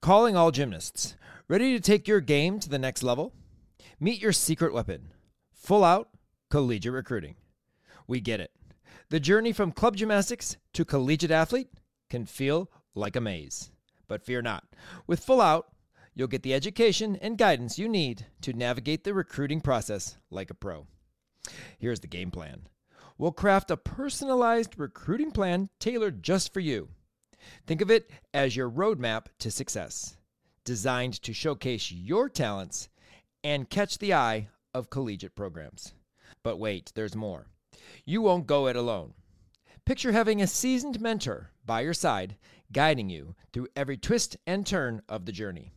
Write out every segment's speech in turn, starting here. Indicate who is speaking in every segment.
Speaker 1: Calling all gymnasts. Ready to take your game to the next level? Meet your secret weapon full out collegiate recruiting. We get it. The journey from club gymnastics to collegiate athlete can feel like a maze. But fear not. With Full Out, you'll get the education and guidance you need to navigate the recruiting process like a pro. Here's the game plan we'll craft a personalized recruiting plan tailored just for you. Think of it as your roadmap to success, designed to showcase your talents and catch the eye of collegiate programs. But wait, there's more. You won't go it alone. Picture having a seasoned mentor by your side, guiding you through every twist and turn of the journey.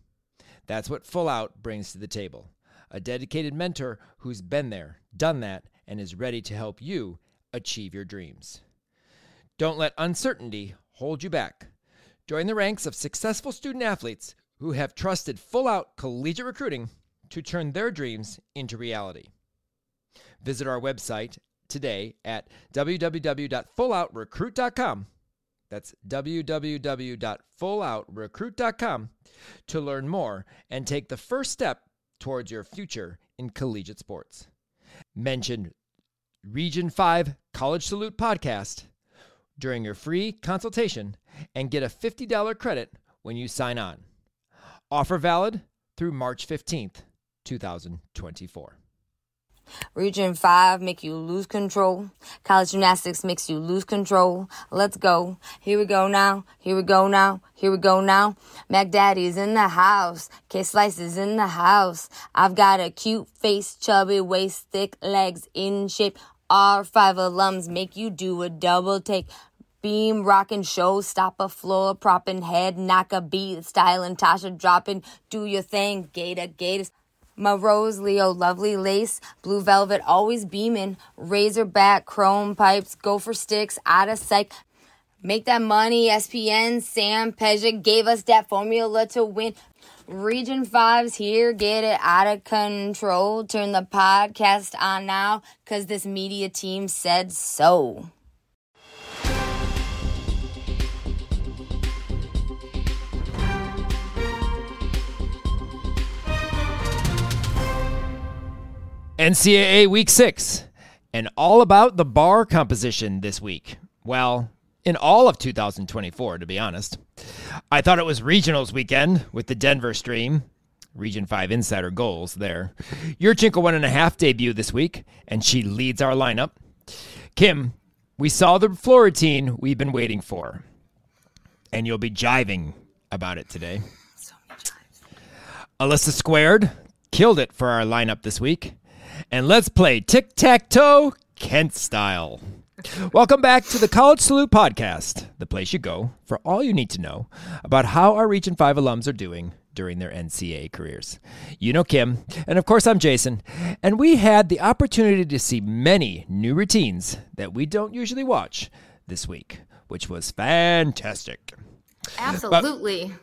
Speaker 1: That's what Full Out brings to the table a dedicated mentor who's been there, done that, and is ready to help you achieve your dreams. Don't let uncertainty hold you back. Join the ranks of successful student athletes who have trusted full out collegiate recruiting to turn their dreams into reality. Visit our website today at www.fulloutrecruit.com. That's www.fulloutrecruit.com to learn more and take the first step towards your future in collegiate sports. Mention Region 5 College Salute podcast during your free consultation and get a $50 credit when you sign on. Offer valid through March 15th, 2024.
Speaker 2: Region 5 make you lose control. College gymnastics makes you lose control. Let's go. Here we go now. Here we go now. Here we go now. Mac Daddy's in the house. K Slice is in the house. I've got a cute face, chubby waist, thick legs in shape. R5 alums make you do a double take. Beam, rockin' show, stop a floor, propping head, knock a beat, styling, Tasha dropping, do your thing, Gator, Gators. My rose Leo, lovely lace, blue velvet, always beaming, razorback, chrome pipes, gopher sticks, out of sight. Make that money, SPN, Sam Peja gave us that formula to win. Region 5's here, get it out of control. Turn the podcast on now, cause this media team said so.
Speaker 1: NCAA Week 6, and all about the bar composition this week. Well, in all of 2024, to be honest. I thought it was regionals weekend with the Denver stream. Region 5 insider goals there. Yurchenko one and a half debut this week, and she leads our lineup. Kim, we saw the floor routine we've been waiting for, and you'll be jiving about it today. So Alyssa Squared killed it for our lineup this week. And let's play tic tac toe Kent style. Welcome back to the College Salute Podcast, the place you go for all you need to know about how our Region 5 alums are doing during their NCAA careers. You know Kim, and of course I'm Jason, and we had the opportunity to see many new routines that we don't usually watch this week, which was fantastic.
Speaker 3: Absolutely.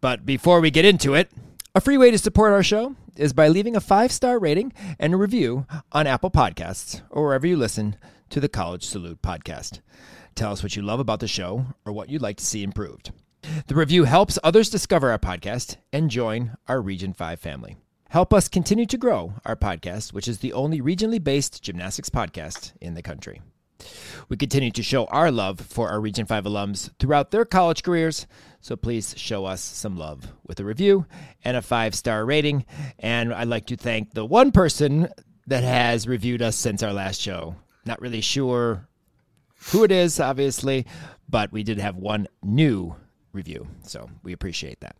Speaker 1: But, but before we get into it, a free way to support our show is by leaving a five star rating and a review on Apple Podcasts or wherever you listen to the College Salute podcast. Tell us what you love about the show or what you'd like to see improved. The review helps others discover our podcast and join our Region 5 family. Help us continue to grow our podcast, which is the only regionally based gymnastics podcast in the country. We continue to show our love for our Region 5 alums throughout their college careers, so please show us some love with a review and a five star rating. And I'd like to thank the one person that has reviewed us since our last show. Not really sure who it is, obviously, but we did have one new review, so we appreciate that.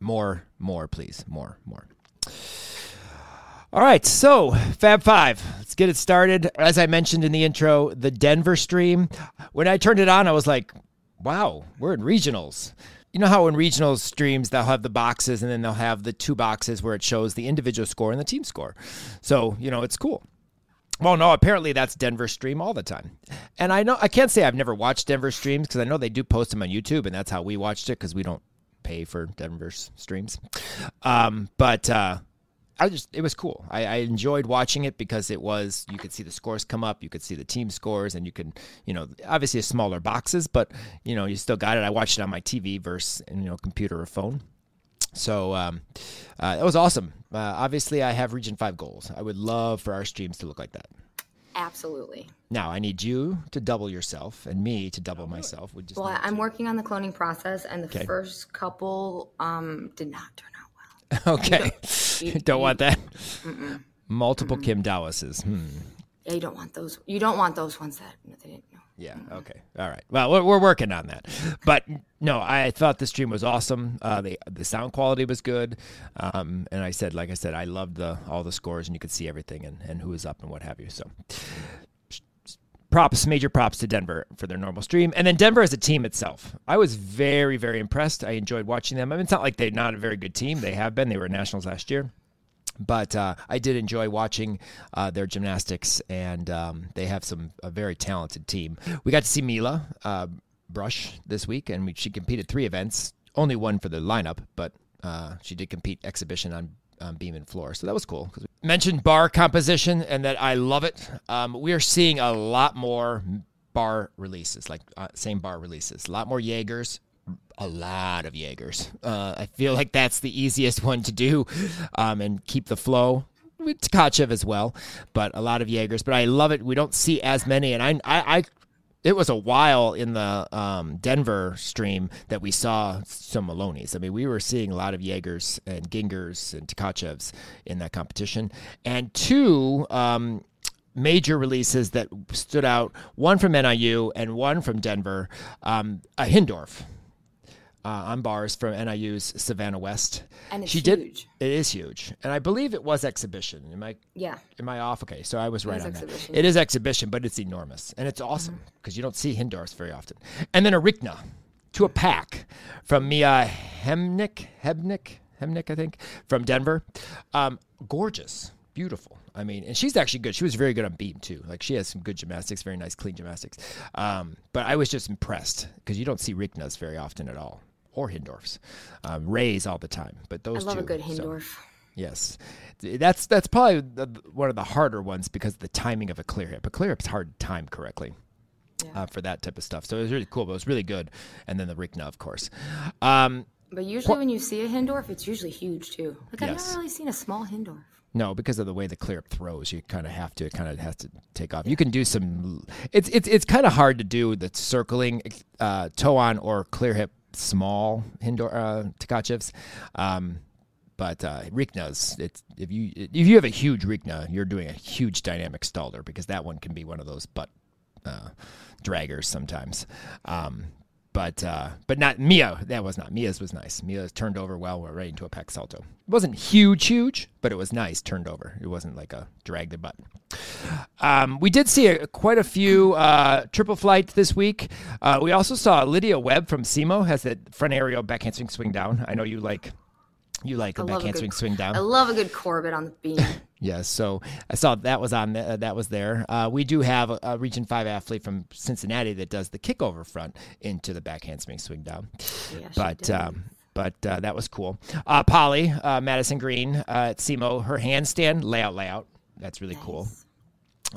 Speaker 1: More, more, please. More, more. All right, so Fab Five, let's get it started. As I mentioned in the intro, the Denver stream. When I turned it on, I was like, wow, we're in regionals. You know how in regional streams they'll have the boxes and then they'll have the two boxes where it shows the individual score and the team score. So, you know, it's cool. Well, no, apparently that's Denver stream all the time. And I know I can't say I've never watched Denver streams because I know they do post them on YouTube and that's how we watched it because we don't pay for Denver's streams. Um, but uh, I just it was cool. I, I, enjoyed watching it because it was you could see the scores come up, you could see the team scores, and you could you know obviously smaller boxes, but you know you still got it. I watched it on my TV versus you know computer or phone. So um, uh, it was awesome. Uh, obviously, I have Region Five goals. I would love for our streams to look like that.
Speaker 2: Absolutely.
Speaker 1: Now I need you to double yourself and me to double myself.
Speaker 2: We just well, I'm to... working on the cloning process, and the okay. first couple um, did not turn.
Speaker 1: okay, you, don't want that. Mm-mm. Multiple mm-mm. Kim Dawises. Hmm.
Speaker 2: Yeah, you don't want those. You don't want those ones that they didn't know.
Speaker 1: Yeah. Okay. All right. Well, we're, we're working on that. But no, I thought the stream was awesome. Uh, the the sound quality was good. Um, and I said, like I said, I loved the all the scores and you could see everything and, and who was up and what have you. So props, major props to Denver for their normal stream. And then Denver as a team itself. I was very, very impressed. I enjoyed watching them. I mean, it's not like they're not a very good team. They have been. They were nationals last year but uh, I did enjoy watching uh, their gymnastics, and um, they have some a very talented team. We got to see Mila uh, Brush this week, and we, she competed three events, only one for the lineup, but uh, she did compete exhibition on, on beam and floor, so that was cool. Mentioned bar composition, and that I love it. Um, we are seeing a lot more bar releases, like uh, same bar releases, a lot more Jaegers, a lot of Jaegers. Uh, I feel like that's the easiest one to do um, and keep the flow. Tkachev as well, but a lot of Jaegers. But I love it. We don't see as many, and I, I, I it was a while in the um, Denver stream that we saw some Maloney's. I mean, we were seeing a lot of Jaegers and Giengers and Tkachevs in that competition, and two. Um, major releases that stood out one from NIU and one from Denver, um, a Hindorf uh, on bars from NIU's Savannah West.
Speaker 2: And she huge.
Speaker 1: did. It is huge, and I believe it was exhibition. Am I?
Speaker 2: Yeah.
Speaker 1: Am I off? Okay, so I was right on exhibition. that. It is exhibition, but it's enormous, and it's awesome because mm-hmm. you don't see Hindorfs very often. And then a Ricna to a pack from Mia Hemnick, Hebnick, Hemnick, I think, from Denver. Um, gorgeous, beautiful. I mean, and she's actually good. She was very good on beam too. Like she has some good gymnastics, very nice, clean gymnastics. Um, but I was just impressed because you don't see Ricnas very often at all or Hindorfs. Um, Rays all the time, but those
Speaker 2: I love
Speaker 1: two,
Speaker 2: a good Hindorf. So,
Speaker 1: yes, that's that's probably the, one of the harder ones because of the timing of a clear hip. A clear hip's hard to time correctly. Yeah. Uh, for that type of stuff, so it was really cool. But it was really good, and then the Ricna, of course. Um,
Speaker 2: but usually, when you see a Hindorf, it's usually huge too. Like I've yes. never really seen a small Hindorf.
Speaker 1: No, because of the way the clear up throws, you kind of have to It kind of has to take off. You can do some. It's it's it's kind of hard to do the circling uh, toe on or clear hip small Hindorf uh. Um, but uh, Ricna's, it's if you if you have a huge Ricna, you're doing a huge dynamic stalder because that one can be one of those butt uh, draggers sometimes. Um, but uh, but not Mia. That was not Mia's. Was nice. Mia's turned over well. We're right into a pack salto. It wasn't huge, huge, but it was nice. Turned over. It wasn't like a drag the butt. Um, we did see a, quite a few uh, triple flight this week. Uh, we also saw Lydia Webb from SEMO has that front aerial back handspring swing down. I know you like you like a back handspring swing down.
Speaker 2: I love a good Korbut on the beam.
Speaker 1: Yes, so I saw that was on the, uh, that was there. Uh, we do have a, a, Region Five athlete from Cincinnati that does the kickover front into the backhand handspring swing down. Yeah, but um, but uh, that was cool. Uh, Polly uh, Madison Green uh, at SEMO, her handstand layout layout. That's really nice. cool.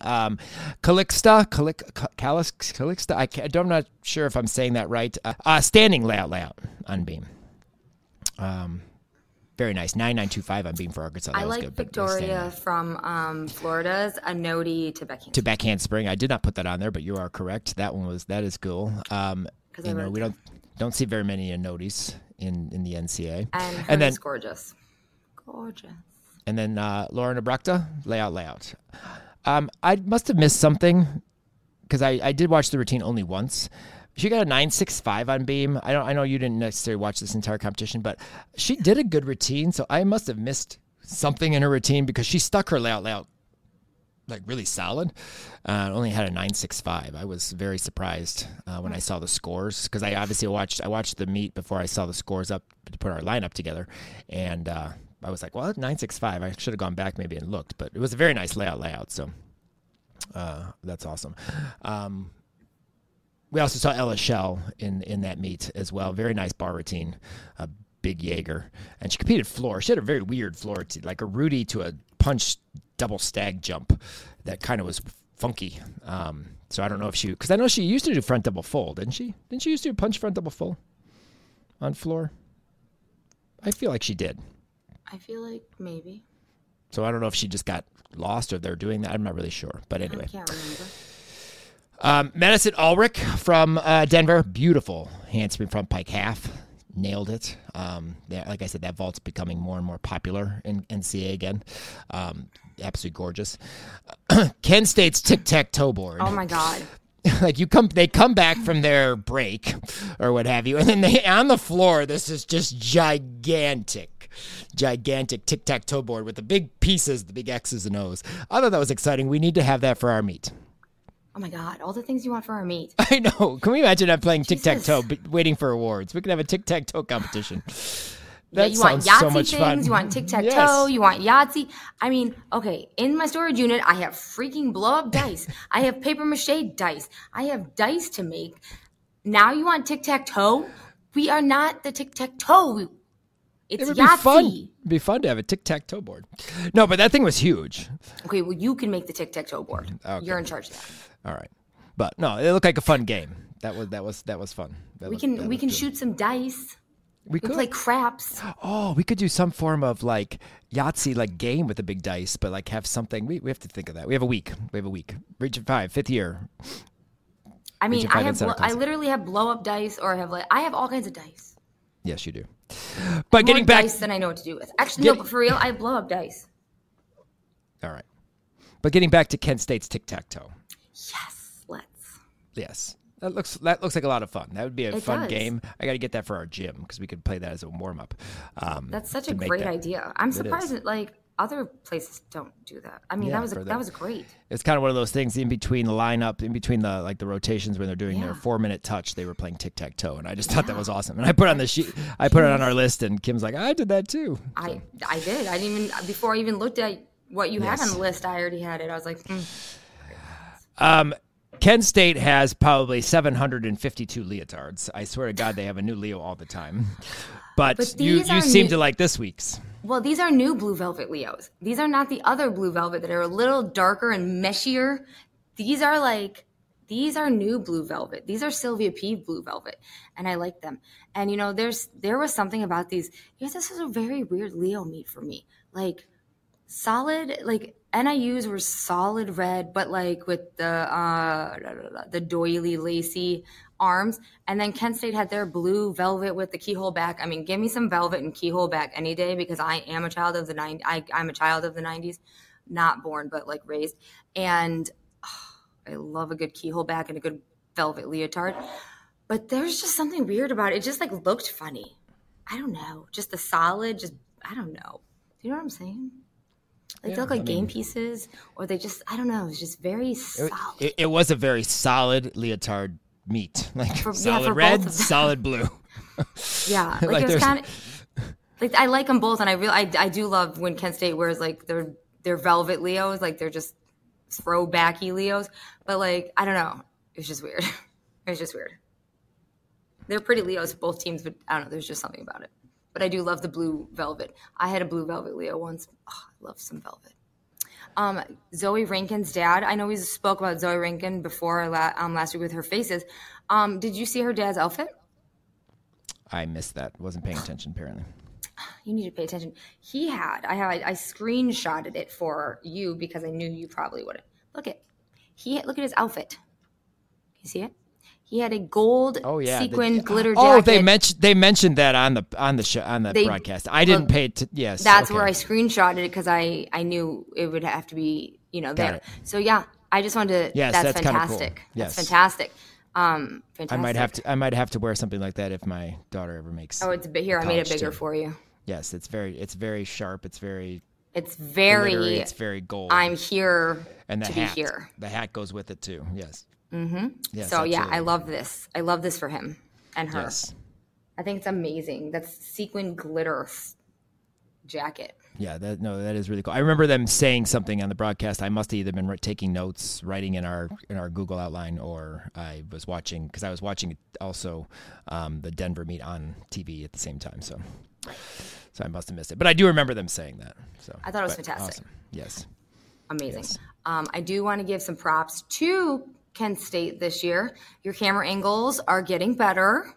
Speaker 1: Um, Calixta, Calixta, I am not sure if I'm saying that right. standing layout layout on beam. Um, very nice. 9925 on Beam for Arkansas. That
Speaker 2: I like
Speaker 1: good,
Speaker 2: Victoria from um, Florida's a noti to backhand.
Speaker 1: To backhand spring. I did not put that on there, but you are correct. That one was that is cool. Um, you know, we don't don't see very many notis in in the NCAA.
Speaker 2: And, and then gorgeous, gorgeous.
Speaker 1: And then uh, Laura Nebrachta, layout, layout. Um, I must have missed something because I, I did watch the routine only once. She got a 965 on beam. I don't I know you didn't necessarily watch this entire competition, but she did a good routine, so I must have missed something in her routine because she stuck her layout layout like really solid. Uh, only had a nine six five. I was very surprised uh, when I saw the scores because I obviously watched I watched the meet before I saw the scores up to put our lineup together, and uh, I was like, well, nine six five. I should have gone back maybe and looked, but it was a very nice layout layout. So uh, that's awesome. Um, we also saw Ella Shell in in that meet as well. Very nice bar routine. A big Jaeger, and she competed floor. She had a very weird floor routine, like a Rudy to a punch double stag jump that kind of was funky. Um, so I don't know if she, because I know she used to do front double full, didn't she? Didn't she used to do punch front double full on floor? I feel like she did.
Speaker 2: I feel like maybe.
Speaker 1: So I don't know if she just got lost or they're doing that. I'm not really sure. But anyway.
Speaker 2: I can't remember.
Speaker 1: Um, Madison Ulrich from uh, Denver, beautiful handspring front pike half, nailed it. Um, yeah, like I said, that vault's becoming more and more popular in NCAA again. Um, absolutely gorgeous. Kent State's tic tac toe board.
Speaker 2: Oh my god.
Speaker 1: like you come, they come back from their break or what have you, and then they on the floor. This is just gigantic, gigantic tic tac toe board with the big pieces, the big X's and O's. I thought that was exciting. We need to have that for our meet.
Speaker 2: Oh my god, all the things you want for our meet.
Speaker 1: I know. Can we imagine that playing tic tac toe, but waiting for awards? We could have a tic tac toe competition.
Speaker 2: That yeah, you want Yahtzee so things, fun. you want tic tac toe, yes. you want Yahtzee. I mean, okay, in my storage unit, I have freaking blow up dice. I have paper mache dice. I have dice to make. Now you want tic tac toe? We are not the tic tac toe. It's it would Yahtzee.
Speaker 1: be fun. It'd be fun to have a tic tac toe board. No, but that thing was huge.
Speaker 2: Okay, well, you can make the tic tac toe board. Okay. You're in charge of that.
Speaker 1: All right, but no, it looked like a fun game. That was that was that was fun. That
Speaker 2: we
Speaker 1: looked,
Speaker 2: can we can good. shoot some dice.
Speaker 1: We could
Speaker 2: play craps.
Speaker 1: Oh, we could do some form of like Yahtzee like game with the big dice, but like have something. We, we have to think of that. We have a week. We have a week. Region five, fifth year.
Speaker 2: I mean, I have. I literally have blow up dice, or I have like I have all kinds of dice.
Speaker 1: Yes, you do. But More getting back,
Speaker 2: dice than I know what to do with. Actually, get, no, but for real, I blow up dice.
Speaker 1: All right, but getting back to Kent State's tic tac toe.
Speaker 2: Yes, let's.
Speaker 1: Yes. That looks that looks like a lot of fun. That would be a
Speaker 2: it
Speaker 1: fun
Speaker 2: does.
Speaker 1: game. I got to get that for our gym because we could play that as a warm up. Um,
Speaker 2: That's such a great that. idea. I'm surprised that like other places don't do that. I mean, yeah, that was a, that. was great.
Speaker 1: It's kind of one of those things in between the lineup, in between the like the rotations when they're doing yeah. their four minute touch. They were playing tic tac toe, and I just thought yeah. that was awesome. And I put on the sheet, I put it on our list, and Kim's like, I did that too.
Speaker 2: So. I I did. I didn't even before I even looked at what you yes. had on the list. I already had it. I was like. Mm.
Speaker 1: Um, Kent State has probably 752 leotards. I swear to God, they have a new Leo all the time. But, but you, you seem new, to like this week's.
Speaker 2: Well, these are new blue velvet Leos. These are not the other blue velvet that are a little darker and meshier. These are like, these are new blue velvet. These are Sylvia P blue velvet. And I like them. And you know, there's, there was something about these. This was a very weird Leo meet for me. Like, solid, like, NIUs were solid red, but like with the uh, the doily lacy arms, and then Kent State had their blue velvet with the keyhole back. I mean, give me some velvet and keyhole back any day because I am a child of the nine. I, I'm a child of the '90s, not born but like raised, and oh, I love a good keyhole back and a good velvet leotard. But there's just something weird about it. It just like looked funny. I don't know. Just the solid. Just I don't know. Do you know what I'm saying? Like yeah, they look like I game mean, pieces, or they just I don't know. It was just very solid.
Speaker 1: It, it was a very solid leotard meat, like for, solid yeah, red, solid blue.
Speaker 2: yeah, like, like it was kind of like I like them both, and I really I, I do love when Kent State wears like their their velvet Leos, like they're just throwbacky Leos. But like I don't know, it's just weird. it's just weird. They're pretty Leos, both teams, but I don't know. There's just something about it but I do love the blue velvet. I had a blue velvet Leo once. Oh, I love some velvet. Um, Zoe Rankin's dad. I know we spoke about Zoe Rankin before um, last week with her faces. Um, did you see her dad's outfit?
Speaker 1: I missed that. Wasn't paying attention apparently.
Speaker 2: You need to pay attention. He had. I have. I, screenshotted it for you because I knew you probably wouldn't. Look at. He look at his outfit. You see it? He had a gold oh, yeah, sequin the, glitter jacket.
Speaker 1: Oh, they mentioned they mentioned that on the on the show on the they, broadcast. I didn't well, pay it. To, yes,
Speaker 2: that's okay. where I screenshotted it because I I knew it would have to be you know there. So yeah, I just wanted to. Yes, that's, that's fantastic. Cool. Yes. That's fantastic. Um, fantastic.
Speaker 1: I might have to. I might have to wear something like that if my daughter ever makes.
Speaker 2: Oh, it's a bit here. I made it bigger
Speaker 1: too.
Speaker 2: for you.
Speaker 1: Yes, it's very it's very sharp. It's very
Speaker 2: It's very.
Speaker 1: Glittery, it's very gold.
Speaker 2: I'm here
Speaker 1: and the
Speaker 2: to
Speaker 1: hat.
Speaker 2: be here.
Speaker 1: The hat goes with it too. Yes. Yes,
Speaker 2: so yeah, I love this. I love this for him and her.
Speaker 1: Yes.
Speaker 2: I think it's amazing. That's sequin glitter jacket.
Speaker 1: Yeah, that no, that is really cool. I remember them saying something on the broadcast. I must have either been taking notes, writing in our in our Google outline, or I was watching because I was watching also um, the Denver meet on TV at the same time. So, so I must have missed it. But I do remember them saying that. So
Speaker 2: I thought it was
Speaker 1: but
Speaker 2: fantastic.
Speaker 1: Awesome. Yes.
Speaker 2: Amazing.
Speaker 1: Yes.
Speaker 2: Um, I do want to give some props to Kent State this year. Your camera angles are getting better.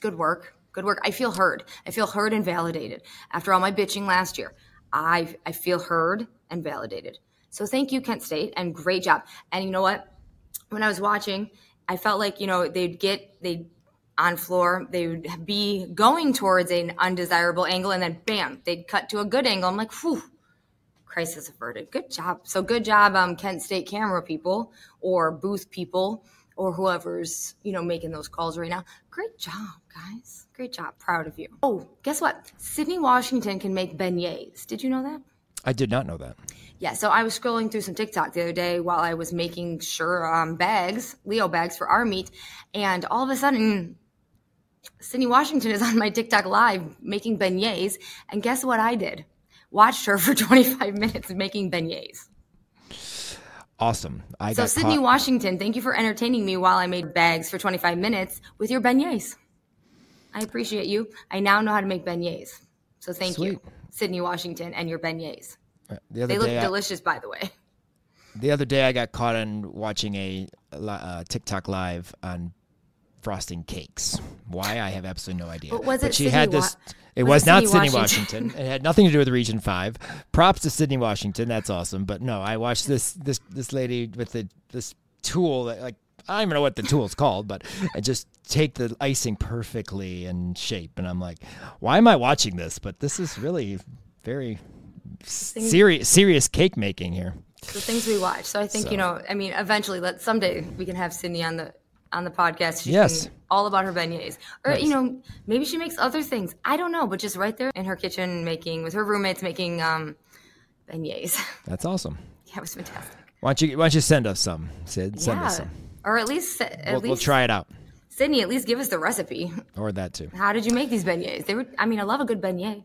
Speaker 2: Good work. Good work. I feel heard. I feel heard and validated. After all my bitching last year, I I feel heard and validated. So thank you, Kent State, and great job. And you know what? When I was watching, I felt like you know they'd get they'd on floor they would be going towards an undesirable angle, and then bam, they'd cut to a good angle. I'm like, whew crisis averted. Good job. So good job, um, Kent State camera people or booth people or whoever's you know making those calls right now. Great job, guys. Great job. Proud of you. Oh, guess what? Sydney Washington can make beignets. Did you know that?
Speaker 1: I did not know that.
Speaker 2: Yeah, so I was scrolling through some TikTok the other day while I was making sure um, bags, Leo bags for our meat, and all of a sudden, Sydney Washington is on my TikTok live making beignets, and guess what I did? Watched her for 25 minutes making beignets.
Speaker 1: Awesome. I
Speaker 2: So Sydney
Speaker 1: caught-
Speaker 2: Washington, thank you for entertaining me while I made bags for 25 minutes with your beignets. I appreciate you. I now know how to make beignets. So thank you, Sydney Washington, and your beignets.
Speaker 1: the other
Speaker 2: They look.
Speaker 1: I-
Speaker 2: delicious, by the way.
Speaker 1: the other day I got caught on watching a uh, TikTok live on frosting cakes. Why I have absolutely no idea.
Speaker 2: But was it
Speaker 1: she
Speaker 2: Sydney
Speaker 1: had
Speaker 2: Wa-
Speaker 1: this. It
Speaker 2: was
Speaker 1: was,
Speaker 2: it
Speaker 1: not
Speaker 2: Sydney Washington?
Speaker 1: Washington. it had nothing to do with Region Five. Props to Sydney Washington. That's awesome. But no, I watched this this this lady with the this tool that like I don't even know what the tool's called, but I just take the icing perfectly in shape, and I'm like, why am I watching this? But this is really very serious serious cake making here.
Speaker 2: the things we watch. So I think you know. I mean, eventually, let someday we can have Sydney on the on the podcast. She
Speaker 1: Yes.
Speaker 2: all about her beignets, or
Speaker 1: Yes.
Speaker 2: you know, maybe she makes other things. I don't know, but just right there in her kitchen, making with her roommates, making um beignets.
Speaker 1: That's awesome.
Speaker 2: yeah, it was fantastic.
Speaker 1: Why don't you why don't you send us some, Sid? Send
Speaker 2: yeah,
Speaker 1: us some.
Speaker 2: or at least at
Speaker 1: We'll,
Speaker 2: least
Speaker 1: we'll try it out,
Speaker 2: Sydney. At least give us the recipe.
Speaker 1: or that too.
Speaker 2: How did you make these beignets? They were. I mean, I love a good beignet.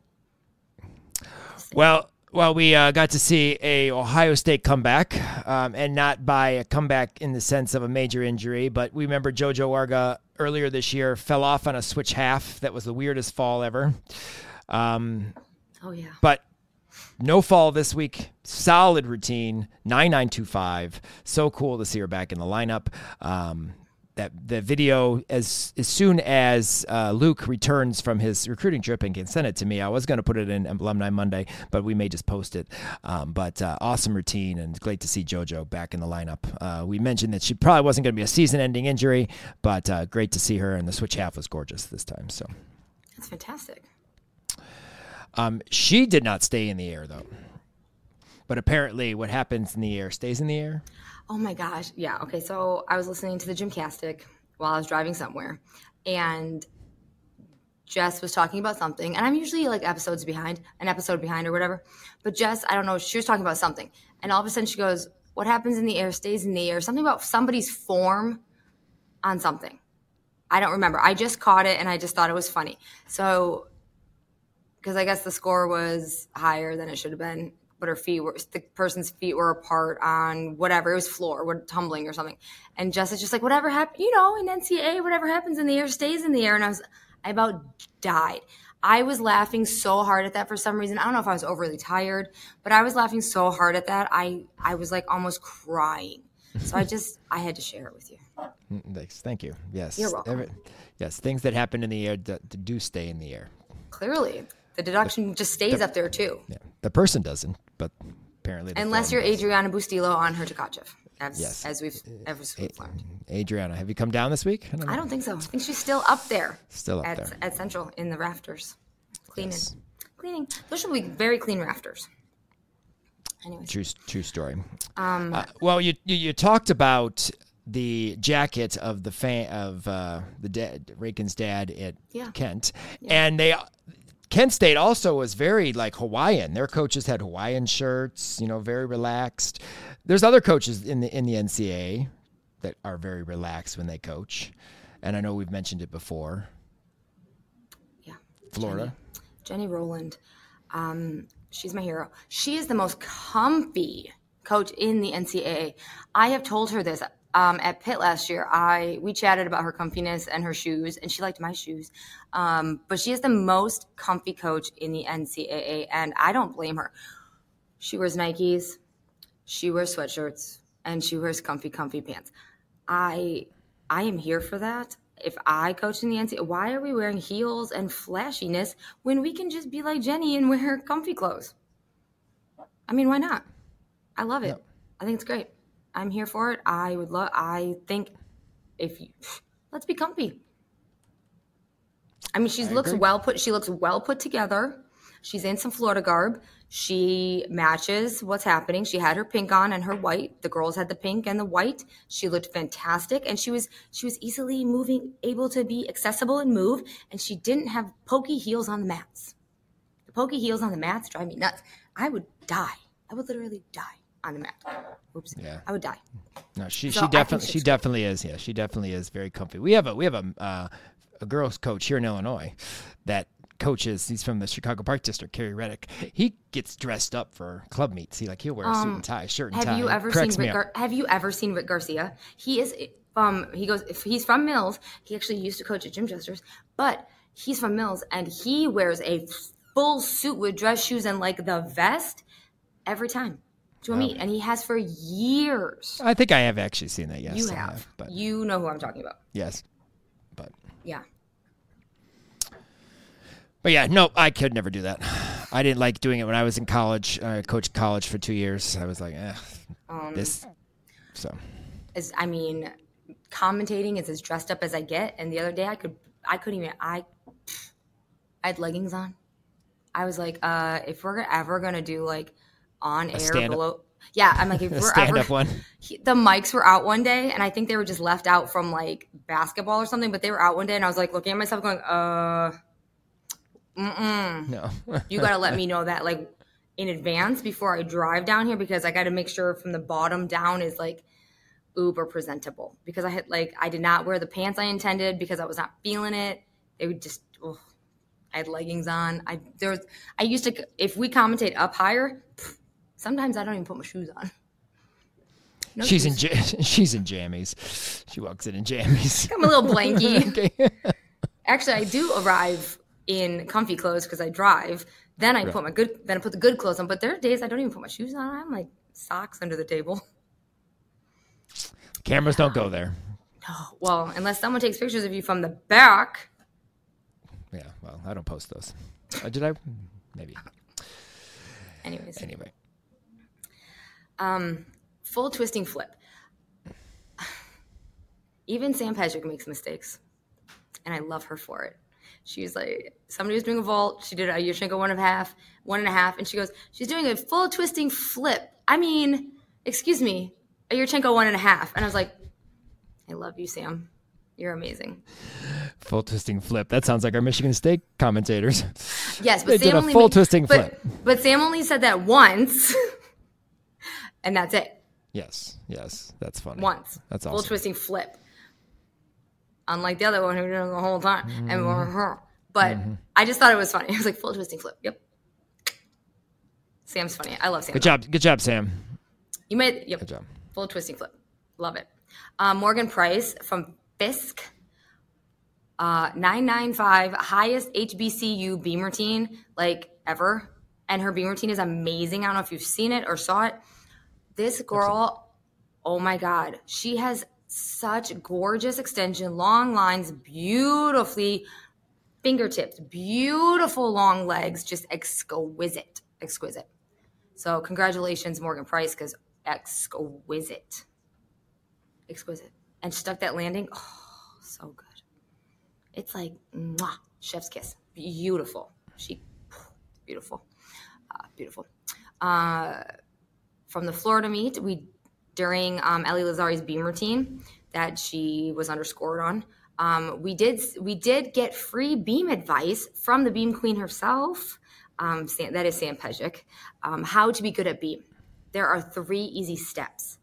Speaker 1: Well, well, we uh, got to see a Ohio State comeback, um, and not by a comeback in the sense of a major injury, but we remember JoJo Arga earlier this year fell off on a switch half. That was the weirdest fall ever. Um,
Speaker 2: Oh yeah.
Speaker 1: but no fall this week. Solid routine. Nine nine two five. So cool to see her back in the lineup. Um, that the video as as soon as uh, Luke returns from his recruiting trip and can send it to me. I was going to put it in Alumni Monday, but we may just post it. Um, but uh, awesome routine and great to see JoJo back in the lineup. Uh, we mentioned that she probably wasn't going to be a season-ending injury, but uh, great to see her. And the switch half was gorgeous this time. So.
Speaker 2: That's fantastic.
Speaker 1: Um, she did not stay in the air though. But apparently, what happens in the air stays in the air.
Speaker 2: Oh my gosh. Yeah. Okay. So I was listening to the Gymcastic while I was driving somewhere, and Jess was talking about something, and I'm usually like episodes behind, an episode behind or whatever. But Jess, I don't know, she was talking about something, and all of a sudden she goes, "What happens in the air stays in the air." Something about somebody's form on something. I don't remember. I just caught it, and I just thought it was funny. So, because I guess the score was higher than it should have been, but her feet were the person's feet were apart on whatever it was floor, what tumbling or something. And Jess is just like, whatever happened, you know, in NCAA, whatever happens in the air stays in the air. And I was, I about died. I was laughing so hard at that for some reason. I don't know if I was overly tired, but I was laughing so hard at that. I, I was like almost crying. So I just, I had to share it with you.
Speaker 1: Mm, Thanks. Thank you. Yes.
Speaker 2: You're welcome.
Speaker 1: Every- yes. Things that happen in the air do, do stay in the air.
Speaker 2: Clearly, the deduction just stays up there too.
Speaker 1: Yeah. The person doesn't, but apparently. The
Speaker 2: Unless you're
Speaker 1: does.
Speaker 2: Adriana Bustillo on her Tkachev, as,
Speaker 1: Yes.
Speaker 2: as we've, as we've learned.
Speaker 1: Adriana, have you come down this week? I don't.
Speaker 2: I don't think so. I think she's still up there.
Speaker 1: Still up
Speaker 2: at,
Speaker 1: there.
Speaker 2: at Central in the rafters, cleaning,
Speaker 1: Yes.
Speaker 2: cleaning. Those should be very clean rafters. Anyways,
Speaker 1: True, true story. Um, uh, well, you, you you talked about the jacket of the fan of uh, the dad, Rankin's dad at
Speaker 2: Yeah.
Speaker 1: Kent, and they Kent State also was very like Hawaiian. Their coaches had Hawaiian shirts, you know, very relaxed. There's other coaches in the in the NCAA that are very relaxed when they coach, and I know we've mentioned it before.
Speaker 2: Yeah.
Speaker 1: Florida.
Speaker 2: Jenny, Jenny Rowland. Um, she's my hero. She is the most comfy coach in the NCAA. I have told her this um, at Pitt last year. I we chatted about her comfiness and her shoes, and she liked my shoes. Um, but she is the most comfy coach in the NCAA, and I don't blame her. She wears Nikes, she wears sweatshirts, and she wears comfy, comfy pants. I I am here for that. If I coach in the NCAA, why are we wearing heels and flashiness when we can just be like Jenny and wear comfy clothes? I mean, why not? I love it. I think it's great. I'm here for it. I would love. I think if you let's be comfy. I mean, she looks
Speaker 1: agree.
Speaker 2: well put. She looks well put together. She's in some Florida garb. She matches what's happening. She had her pink on and her white. The girls had the pink and the white. She looked fantastic, and she was she was easily moving, able to be accessible and move. And she didn't have pokey heels on the mats. The pokey heels on the mats drive me nuts. I would die. I would literally die on the mat. Oops.
Speaker 1: Yeah.
Speaker 2: I would die.
Speaker 1: No, she
Speaker 2: So
Speaker 1: she definitely she definitely is. Yeah, she definitely is very comfy. We have a we have a uh, a girls coach here in Illinois that coaches. He's from the Chicago Park District, Kerry Reddick. He gets dressed up for club meets. He like he'll wear a suit and tie, shirt and
Speaker 2: Um, Have
Speaker 1: tie.
Speaker 2: you ever seen Rick? Gar- have you ever seen Rick Garcia? He is um he goes if he's from Mills. He actually used to coach at Jim Jester's, but he's from Mills and he wears a full suit with dress shoes and like the vest every time to a me? and he has for years.
Speaker 1: I think I have actually seen that. Yes,
Speaker 2: you
Speaker 1: I
Speaker 2: have.
Speaker 1: but
Speaker 2: You know who I'm talking about.
Speaker 1: yes, but
Speaker 2: Yeah.
Speaker 1: but yeah, no, I could never do that. I didn't like doing it when I was in college. I coached college for two years. I was like, eh,
Speaker 2: Um,
Speaker 1: this. So
Speaker 2: As I mean, commentating is as dressed up as I get. And the other day, I could I couldn't even I I had leggings on. I was like, uh, if we're ever gonna do like on air below, yeah, I'm like, if we're
Speaker 1: stand
Speaker 2: ever
Speaker 1: up one.
Speaker 2: he- the mics were out one day, and I think they were just left out from like basketball or something. But they were out one day, and I was like looking at myself, going, uh, mm
Speaker 1: No,
Speaker 2: you got to let me know that like in advance before I drive down here because I got to make sure from the bottom down is like uber presentable because I had like I did not wear the pants I intended because I was not feeling it. They would just ugh. I had leggings on. I there was I used to if we commentate up higher, pff, sometimes I don't even put my shoes on. No
Speaker 1: she's in ja- she's in jammies. She walks in in jammies.
Speaker 2: I'm a little blanky.
Speaker 1: okay.
Speaker 2: Actually, I do arrive in comfy clothes because I drive. Then I put my good. Then I put the good clothes on. But there are days I don't even put my shoes on. I'm like socks under the table.
Speaker 1: Cameras don't go there. No.
Speaker 2: Well, unless someone takes pictures of you from the back.
Speaker 1: Yeah, well, I don't post those. Uh, did I? Maybe.
Speaker 2: Anyways,
Speaker 1: Anyway,
Speaker 2: um, full twisting flip. Even Sam Patrick makes mistakes, and I love her for it. She's like, somebody was doing a vault. She did a Yurchenko one and a half, one and a half, and she goes, she's doing a full twisting flip. I mean, excuse me, a Yurchenko one and a half. And I was like, I love you, Sam. You're amazing.
Speaker 1: full twisting flip. That sounds like our Michigan State commentators.
Speaker 2: Yes, but
Speaker 1: They
Speaker 2: Sam
Speaker 1: did a
Speaker 2: only
Speaker 1: full
Speaker 2: ma-
Speaker 1: twisting
Speaker 2: but,
Speaker 1: flip.
Speaker 2: But Sam only said that once, and that's it.
Speaker 1: yes, yes, that's funny.
Speaker 2: Once.
Speaker 1: That's
Speaker 2: Full
Speaker 1: awesome.
Speaker 2: twisting flip. Unlike the other one who did it the whole time.
Speaker 1: Mm-hmm.
Speaker 2: And but I just thought it was funny. I was like, full twisting flip. Yep. Sam's funny. I love Sam.
Speaker 1: Good job, good job, Sam.
Speaker 2: You made yep.
Speaker 1: Good job.
Speaker 2: Full twisting flip. Love it. Uh, Morgan Price from Fisk. Uh, 995, highest HBCU beam routine like ever. And her beam routine is amazing. I don't know if you've seen it or saw it. This girl, oh my God, she has such gorgeous extension, long lines, beautifully fingertips, beautiful long legs, just exquisite, exquisite. So congratulations, Morgan Price, because exquisite, exquisite, and stuck that landing. Oh, so good. It's like mwah, chef's kiss. Beautiful. She beautiful, uh, beautiful. Uh, from the Florida meet, we during um, Ellie Lazzari's beam routine that she was underscored on. Um, we did we did get free beam advice from the beam queen herself. Um, Sam, that is Sam Pejic. Um, how to be good at beam. There are three easy steps.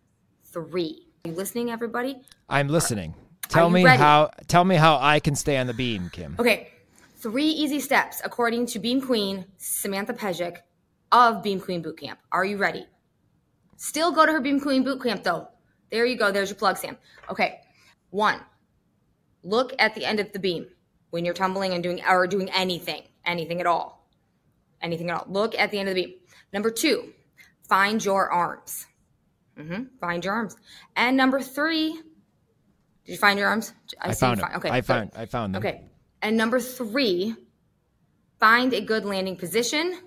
Speaker 2: Three. Are you listening, everybody?
Speaker 1: I'm listening. Tell
Speaker 2: you
Speaker 1: me
Speaker 2: ready?
Speaker 1: how. Tell me how I can stay on the beam, Kim.
Speaker 2: Okay, three easy steps according to Beam Queen Samantha Pejic of Beam Queen Bootcamp. Are you ready? Still go to her Beam Queen Bootcamp though. There you go. There's your plug, Sam. Okay, one. Look at the end of the beam when you're tumbling and doing or doing anything, anything at all, anything at all. Look at the end of the beam. Number two, find your arms. Mm-hmm. Find your arms. And number three, did you find your arms?
Speaker 1: I,
Speaker 2: see
Speaker 1: found them.
Speaker 2: Okay,
Speaker 1: I
Speaker 2: good.
Speaker 1: found. I found them.
Speaker 2: Okay. And number three, find a good landing position.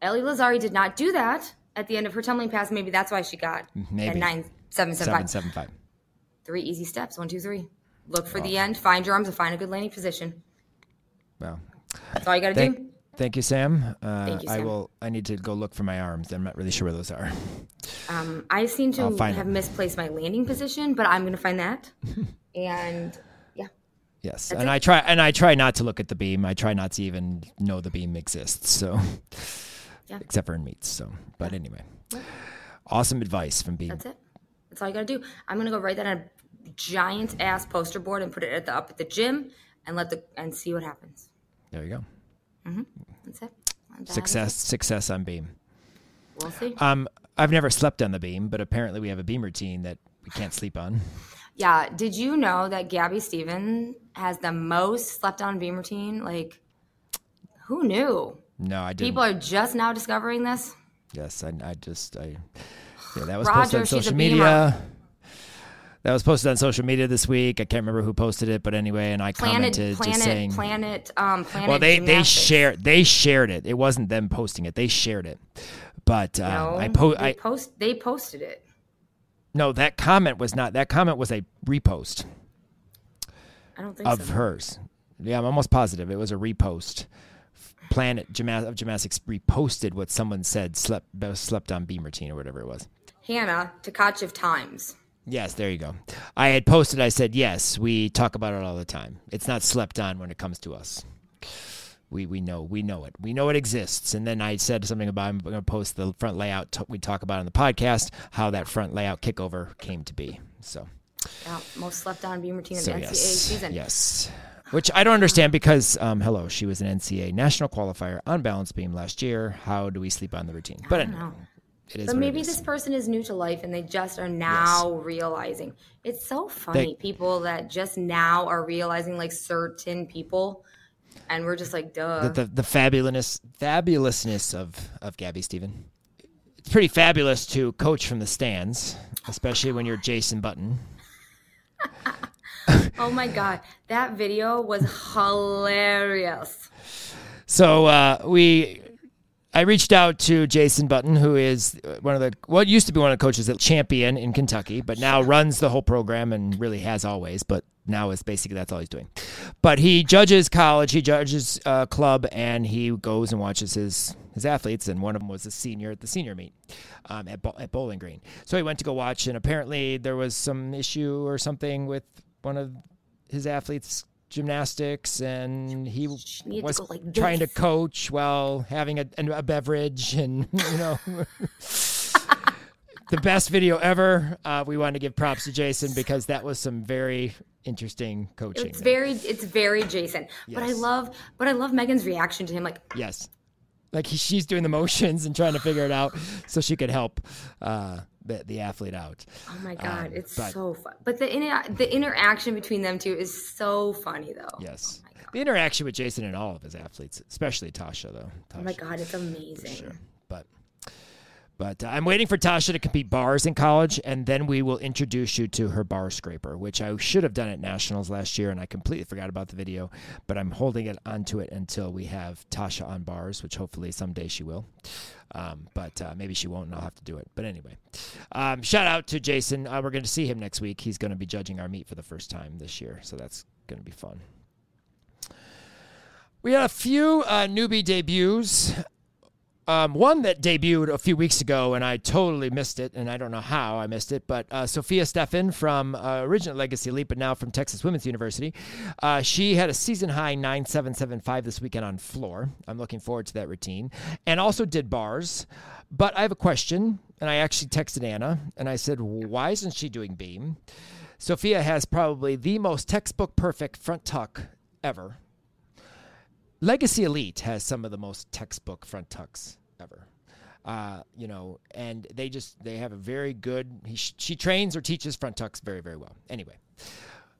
Speaker 2: Ellie Lazari did not do that at the end of her tumbling pass. Maybe that's why she got
Speaker 1: Maybe.
Speaker 2: a nine seven seven
Speaker 1: Seven
Speaker 2: five.
Speaker 1: seven five.
Speaker 2: Three easy steps. One, two, three. Look for the end. Find your arms and find a good landing position.
Speaker 1: Well,
Speaker 2: That's all you got to
Speaker 1: thank
Speaker 2: do.
Speaker 1: thank you, Sam. Uh,
Speaker 2: Thank you, Sam.
Speaker 1: I will. I need to go look for my arms. I'm not really sure where those are.
Speaker 2: Um, I seem to have
Speaker 1: it.
Speaker 2: misplaced my landing position, but I'm going to find that. and yeah,
Speaker 1: Yes, and I try and I try not to look at the beam. I try not to even know the beam exists. So,
Speaker 2: Yeah.
Speaker 1: except for in meats. So, but anyway, awesome advice from Beam.
Speaker 2: that's it. That's all you got to do. I'm going to go write that on a giant ass poster board and put it at the up at the gym and let the and see what happens.
Speaker 1: There you go.
Speaker 2: That's it. And that is
Speaker 1: Success, success on Beam.
Speaker 2: We'll see.
Speaker 1: Um, I've never slept on the beam, but apparently we have a beam routine that we can't sleep on.
Speaker 2: Yeah. Did you know that Gabby Steven has the most slept on beam routine? Like, who knew?
Speaker 1: No, I didn't.
Speaker 2: People are just now discovering this.
Speaker 1: Yes, I, I just, I, yeah, that was
Speaker 2: Roger,
Speaker 1: posted on social media. That was posted on social media this week. I can't remember who posted it, but anyway, and I
Speaker 2: Planet,
Speaker 1: commented
Speaker 2: planet,
Speaker 1: just saying,
Speaker 2: planet, um, planet.
Speaker 1: well, they they shared they shared it. It wasn't them posting it. They shared it, but um,
Speaker 2: No,
Speaker 1: I po-
Speaker 2: they
Speaker 1: I
Speaker 2: post. They posted it.
Speaker 1: no, that comment was not. That comment was a repost
Speaker 2: I don't think
Speaker 1: of
Speaker 2: so.
Speaker 1: hers. Yeah, I'm almost positive it was a repost. Planet Gymna- of Gymnastics reposted what someone said slept slept on beam routine or whatever it was.
Speaker 2: Hannah Takachev Times.
Speaker 1: Yes, there you go. I had posted, I said, yes, we talk about it all the time. It's not slept on when it comes to us. We, we know we know it. We know it exists. And then I said something about I'm going to post the front layout t- we talk about on the podcast, how that front layout kickover came to be. So,
Speaker 2: Yeah, most slept on beam routine of
Speaker 1: so
Speaker 2: the NCAA
Speaker 1: yes,
Speaker 2: season.
Speaker 1: yes. Which I don't understand because, um, hello, she was an NCAA national qualifier on balance beam last year. How do we sleep on the routine? But anyway,
Speaker 2: know.
Speaker 1: it is
Speaker 2: But maybe
Speaker 1: is.
Speaker 2: this person is new to life and they just are now realizing. It's so funny,
Speaker 1: They-
Speaker 2: people that just now are realizing like certain people, and we're just like, duh.
Speaker 1: the, the the fabulous fabulousness of of Gabby Stephen. It's pretty fabulous to coach from the stands, especially when you're Jason Button.
Speaker 2: oh my god, that video was hilarious.
Speaker 1: So uh, we, I reached out to Jason Button, who is one of the what used to be one of the coaches at Champion in Kentucky, but now runs the whole program and really has always. But now is basically that's all he's doing. But he judges college, he judges uh, club, and he goes and watches his his athletes. And one of them was a senior at the senior meet um, at Bo- at Bowling Green. So he went to go watch, and apparently there was some issue or something with one of his athletes gymnastics and he
Speaker 2: need to
Speaker 1: was
Speaker 2: like
Speaker 1: trying to coach while having a, a beverage and you know the best video ever uh, we wanted to give props to jason because that was some very interesting coaching
Speaker 2: It's
Speaker 1: there.
Speaker 2: very, it's very Jason. But I love, but I love Megan's reaction to him. Like,
Speaker 1: yes like he, she's doing the motions and trying to figure it out so she could help uh, the, the athlete out
Speaker 2: oh my god,
Speaker 1: Um,
Speaker 2: it's
Speaker 1: but-
Speaker 2: so fun. But the inter- the interaction between them two is so funny, though.
Speaker 1: yes the interaction with jason and all of his athletes especially tasha though
Speaker 2: Oh my god, it's amazing.
Speaker 1: Sure. But but uh, I'm waiting for Tasha to compete bars in college, and then we will introduce you to her bar scraper, which I should have done at nationals last year, and I completely forgot about the video. But I'm holding it onto it until we have Tasha on bars, which hopefully someday she will. Um, but uh, maybe she won't, and I'll have to do it. But anyway, um, shout out to Jason. Uh, we're going to see him next week. He's going to be judging our meet for the first time this year, so that's going to be fun. We had a few uh, newbie debuts Um, one that debuted a few weeks ago, and I totally missed it, and I don't know how I missed it. But uh, Sophia Stefan from uh, original Legacy Elite, but now from Texas Women's University, uh, she had a season high 9775 this weekend on floor. I'm looking forward to that routine, and also did bars. But I have a question, and I actually texted Anna, and I said, "Why isn't she doing beam?" Sophia has probably the most textbook perfect front tuck ever. Legacy Elite has some of the most textbook front tucks ever. Uh, you know, and they just they have a very good. He, she trains or teaches front tucks very very well. Anyway,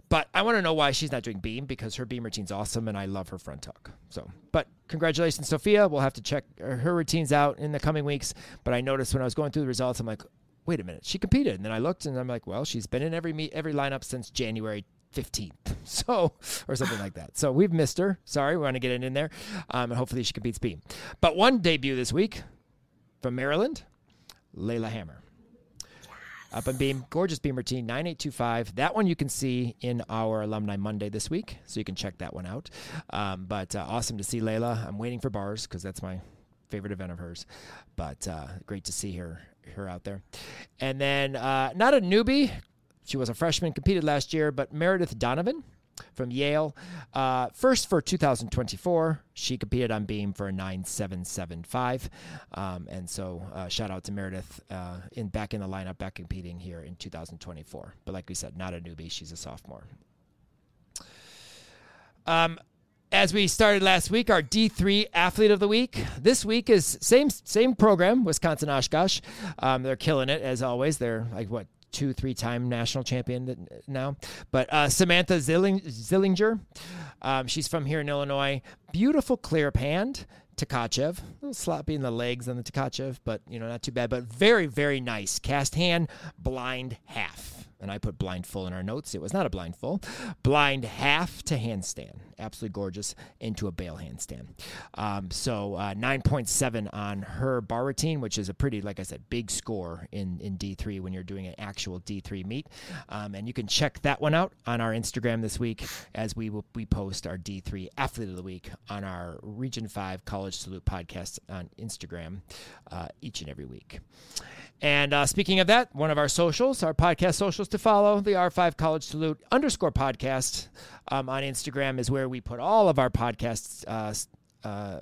Speaker 1: but I want to know why she's not doing beam because her beam routine's awesome and I love her front tuck. So, but congratulations, Sophia. We'll have to check her routines out in the coming weeks. But I noticed when I was going through the results, I'm like, wait a minute, she competed, and then I looked and I'm like, well, she's been in every meet every lineup since January 15th. So, or something like that. So we've missed her. Sorry, we want to get it in there. Um, and hopefully she competes beam. But one debut this week from Maryland, Layla Hammer. Up and beam, gorgeous beam routine, 9825. That one you can see in our Alumni Monday this week, so you can check that one out. Um, but uh, awesome to see Layla. I'm waiting for bars because that's my favorite event of hers. But uh, great to see her her out there. And then uh, not a newbie, she was a freshman, competed last year, but Meredith Donovan from Yale. Uh, first for 2024, she competed on beam for a 9775. Um, and so uh, shout out to Meredith uh, in back in the lineup, back competing here in 2024. But like we said, not a newbie, she's a sophomore. Um, as we started last week, our D3 athlete of the week. This week is same same program, Wisconsin Oshkosh. Um, they're killing it as always. They're like what two, three time national champion now. But uh, Samantha Zilling- Zillinger, um, she's from here in Illinois. Beautiful clear hand. Tkachev, a little sloppy in the legs on the Takachev, but you know not too bad. But very, very nice cast hand, blind half and I put blind full in our notes. It was not a blind full. Blind half to handstand. Absolutely gorgeous into a bail handstand. Um, so uh, 9.7 on her bar routine, which is a pretty, like I said, big score in, in D3 when you're doing an actual D3 meet. Um, and you can check that one out on our Instagram this week as we will, we post our D3 athlete of the week on our Region 5 College Salute podcast on Instagram uh, each and every week. And uh, speaking of that, one of our socials, our podcast socials to follow, the R5 College Salute underscore podcast um, on Instagram is where we put all of our podcasts uh, uh,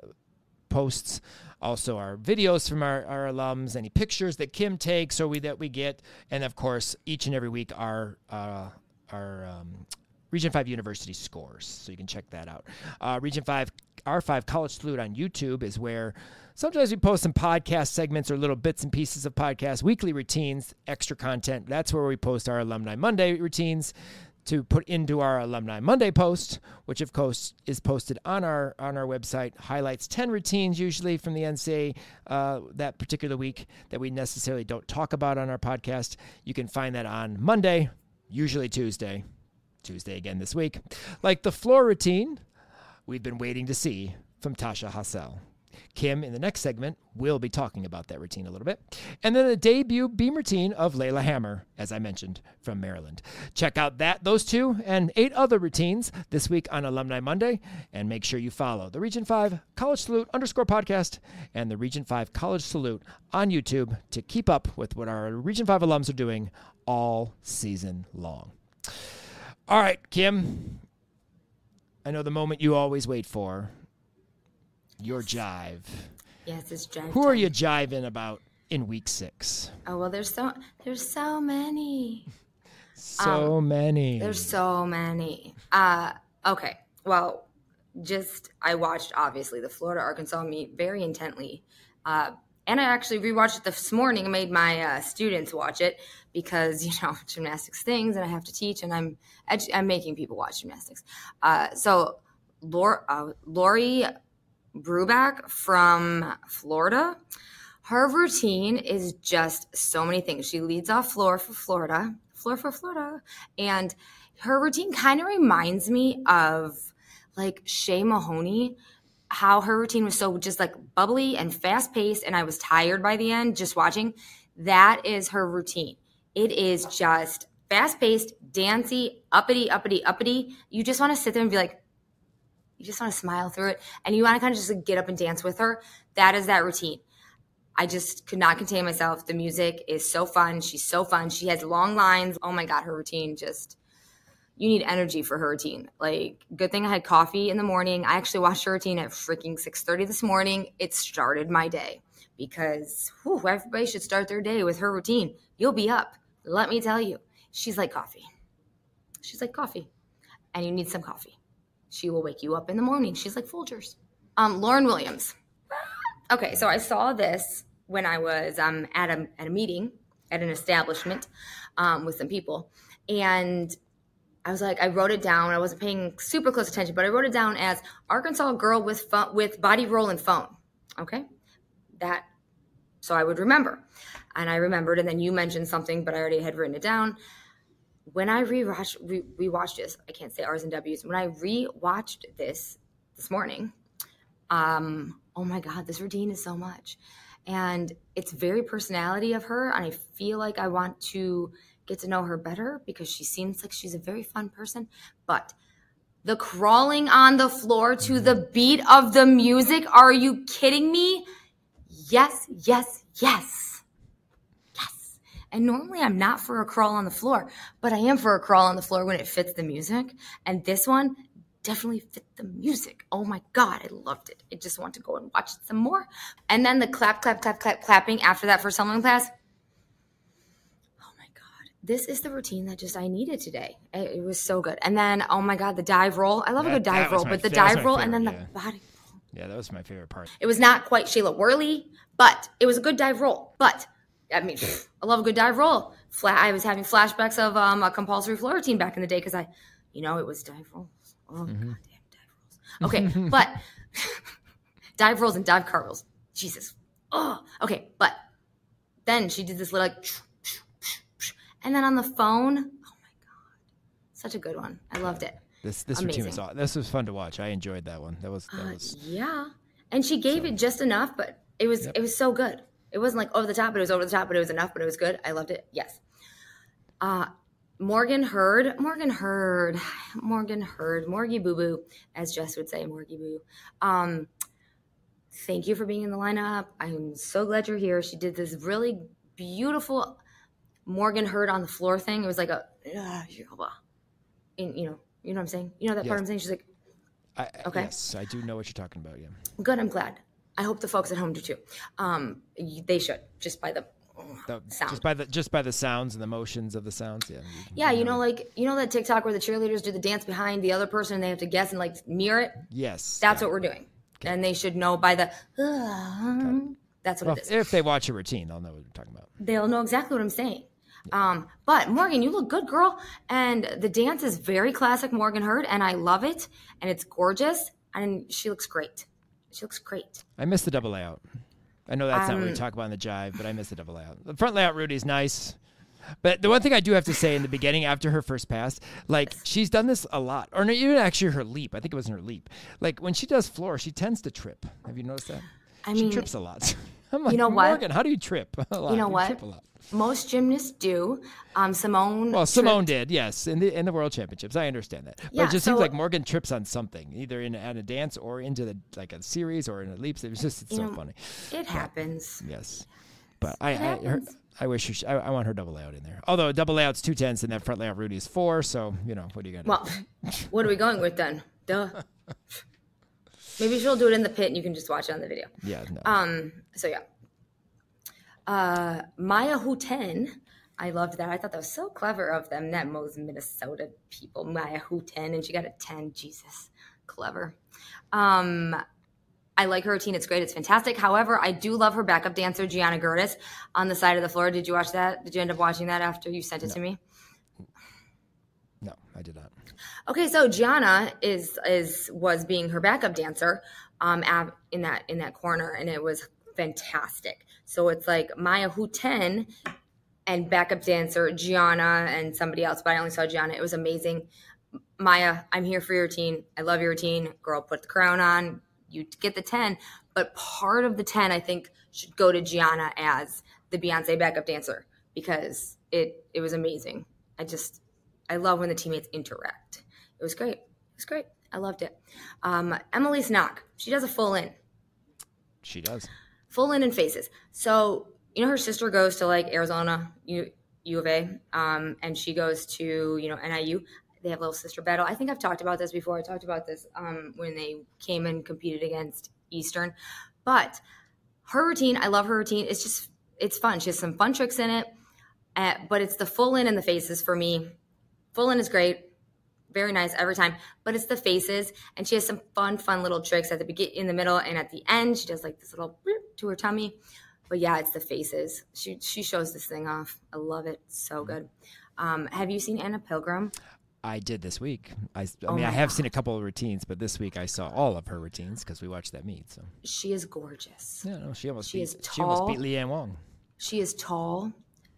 Speaker 1: posts, also our videos from our, our alums, any pictures that Kim takes or we that we get, and of course, each and every week our uh, our um, Region 5 University scores. So you can check that out. Uh, Region 5 R5 College Salute on YouTube is where Sometimes we post some podcast segments or little bits and pieces of podcasts, weekly routines, extra content. That's where we post our Alumni Monday routines to put into our Alumni Monday post, which of course is posted on our on our website. Highlights ten routines usually from the NCAA uh, that particular week that we necessarily don't talk about on our podcast. You can find that on Monday, usually Tuesday, Tuesday again this week. Like the floor routine, we've been waiting to see from Tasha Hassel. Kim, in the next segment, will be talking about that routine a little bit. And then the debut beam routine of Layla Hammer, as I mentioned, from Maryland. Check out that, those two, and eight other routines this week on Alumni Monday. And make sure you follow the Region 5 College Salute underscore podcast and the Region 5 College Salute on YouTube to keep up with what our Region 5 alums are doing all season long. All right, Kim. I know the moment you always wait for your jive.
Speaker 2: Yes, it's jive.
Speaker 1: Who are you jiving about in week six?
Speaker 2: Oh well, there's so there's so many.
Speaker 1: So um, many.
Speaker 2: There's so many. Uh, okay. Well, just I watched obviously the Florida Arkansas meet very intently. Uh, and I actually rewatched it this morning and made my uh, students watch it because you know gymnastics things and I have to teach and I'm edu- I'm making people watch gymnastics. Uh, so Lori, uh, Lori Bruback from Florida. Her routine is just so many things. She leads off floor for Florida, floor for Florida. And her routine kind of reminds me of like Shay Mahoney, how her routine was so just like bubbly and fast paced. And I was tired by the end just watching. That is her routine. It is just fast paced, dancey, uppity, uppity, uppity. You just want to sit there and be like, you just want to smile through it and you want to kind of just like get up and dance with her. That is that routine. I just could not contain myself. The music is so fun. She's so fun. She has long lines. Oh my God, her routine just, you need energy for her routine. Like, good thing I had coffee in the morning. I actually watched her routine at freaking 6.30 this morning. It started my day because whew, everybody should start their day with her routine. You'll be up. Let me tell you, she's like coffee. She's like coffee. And you need some coffee. She will wake you up in the morning. She's like Folgers. Um, Lauren Williams. Okay, so I saw this when I was um, at a at a meeting at an establishment um, with some people, and I was like, I wrote it down. I wasn't paying super close attention, but I wrote it down as Arkansas girl with phone, with body roll and phone. Okay, that so I would remember, and I remembered. And then you mentioned something, but I already had written it down. When I rewatched re- rewatched this, I can't say R's and W's. When I rewatched this this morning, um, oh my god, this routine is so much. And it's very personality of her and i feel like i want to get to know her better because she seems like she's a very fun person. But the crawling on the floor to the beat of the music are you kidding me? Yes yes yes. yes and normally i'm not for a crawl on the floor but i am for a crawl on the floor when it fits the music and this one definitely fit the music. Oh my God, I loved it. I just want to go and watch it some more. And then the clap, clap, clap, clap, clapping after that for someone class. Oh my God. This is the routine that just I needed today. It, it was so good. And then, oh my God, the dive roll. I love a good dive roll,
Speaker 1: my-
Speaker 2: but the
Speaker 1: that
Speaker 2: dive roll and then the
Speaker 1: favorite,
Speaker 2: body. Roll.
Speaker 1: Yeah, that was my favorite part.
Speaker 2: It was not quite Shayla Worley, but it was a good dive roll. But I mean, I love a good dive roll. Fla- I was having flashbacks of um, a compulsory floor routine back in the day because I, you know, it was dive rolls. Oh, goddamn dive rolls. Okay, but dive rolls and dive cartwheels. Jesus. Oh, okay. But then she did this little like, and then on the phone. Oh my god, such a good one. I loved it.
Speaker 1: This this routine was
Speaker 2: Amazing.
Speaker 1: aw- this was fun to watch. I enjoyed that one. That was that
Speaker 2: Uh,
Speaker 1: was
Speaker 2: yeah, and she gave it just enough, but it was it was so good. It wasn't like over the top, but it was over the top, but it was enough, but it was good. I loved it. Yes. Uh Morgan Hurd, Morgan Hurd, Morgan Hurd, Morgie Boo Boo, as Jess would say, Morgie Boo. Um, thank you for being in the lineup. I'm so glad you're here. She did this really beautiful Morgan Hurd on the floor thing. It was like a, ah, and you know, you know what I'm saying. You know that part I'm saying. She's like,
Speaker 1: I-
Speaker 2: Okay.
Speaker 1: Yes, I do know what you're talking about. Yeah.
Speaker 2: Good. I'm glad. I hope the folks at home do too. Um, they should just by the
Speaker 1: The-. Just by the just by the sounds and the motions of the sounds. Yeah. you
Speaker 2: yeah, you know, like you know that TikTok where the cheerleaders do the dance behind the other person and they have to guess and like mirror it.
Speaker 1: Yes.
Speaker 2: That's
Speaker 1: yeah.
Speaker 2: what we're doing, and they should know by the. that's what
Speaker 1: Well,
Speaker 2: it is.
Speaker 1: if they watch a routine, they'll know what you're talking about.
Speaker 2: They'll know exactly what I'm saying. Um, but Morgan, you look good, girl, and the dance is very classic Morgan Hurd, and I love it, and it's gorgeous, and she looks great. She looks great.
Speaker 1: I miss the double layout. I know that's not what we
Speaker 2: Um,
Speaker 1: talk about in the jive, but I miss the double layout. The front layout Rudy's nice. But the one thing I do have to say in the beginning, after her first pass, like she's done this a lot, or even actually her leap. I think it was in her leap. Like when she does floor, she tends to trip. Have you noticed that?
Speaker 2: I
Speaker 1: she
Speaker 2: mean,
Speaker 1: trips a lot. I'm like,
Speaker 2: know what?
Speaker 1: Morgan, how do you trip? A lot.
Speaker 2: You know what?
Speaker 1: Trip a lot.
Speaker 2: Most gymnasts do. Um, Simone.
Speaker 1: Well, Simone
Speaker 2: tripped-
Speaker 1: did, yes, in the in the World Championships. I understand that, but
Speaker 2: Yeah,
Speaker 1: it just
Speaker 2: so-
Speaker 1: seems like Morgan trips on something, either in at a dance or into the like a series or in a leaps. It was just it's so
Speaker 2: know,
Speaker 1: funny.
Speaker 2: It happens.
Speaker 1: Yes, but I I, her. I wish her, sh- I, I want her double layout in there. Although double layout's two tenths and that front layout Rudy's four, so you know what are you gonna?
Speaker 2: Well, what are we going with then? Duh. Maybe she'll do it in the pit and you can just watch it on the video.
Speaker 1: Yeah, no.
Speaker 2: Um, so yeah. Uh Mya Hooten. I loved that. I thought that was so clever of them. That most Minnesota people, Mya Hooten, and she got a 10. Jesus. Clever. Um I like her routine. It's great. It's fantastic. However, I do love her backup dancer, Gianna Gertis, on the side of the floor. Did you watch that? Did you end up watching that after you sent it to me?
Speaker 1: no, I did not.
Speaker 2: Okay, so Gianna is is was being her backup dancer um in that in that corner and it was fantastic. So it's like Mya Hooten and backup dancer Gianna and somebody else, but I only saw Gianna. It was amazing. Maya, I'm here for your routine. I love your routine. Girl, put the crown on. You get the 10, but part of the 10 I think should go to Gianna as the Beyonce backup dancer because it it was amazing. I just I love when the teammates interact. It was great. It was great. I loved it. Um, Emily Snock, she does a full in.
Speaker 1: She does.
Speaker 2: Full linen faces. So you know her sister goes to like Arizona U, U of A, um, and she goes to you know NIU. They have a little sister battle. I think I've talked about this before. I talked about this um, when they came and competed against Eastern, but her routine, I love her routine. It's just it's fun. She has some fun tricks in it, uh, but it's the full in and the faces for me. Full in is great very nice every time. But it's the faces, and she has some fun, fun little tricks at the begin, in the middle, and at the end. She does like this little to her tummy. But yeah, it's the faces. She she shows this thing off. I love it. So mm-hmm. good. Um, have you seen Anya Pilgrim?
Speaker 1: I did this week. I, I oh mean, I have God. seen a couple of routines, but this week I saw all of her routines because we watched that meet. So
Speaker 2: she is gorgeous.
Speaker 1: Yeah, no, she almost she beat, is tall. She almost beat Leanne Wong.
Speaker 2: She is tall.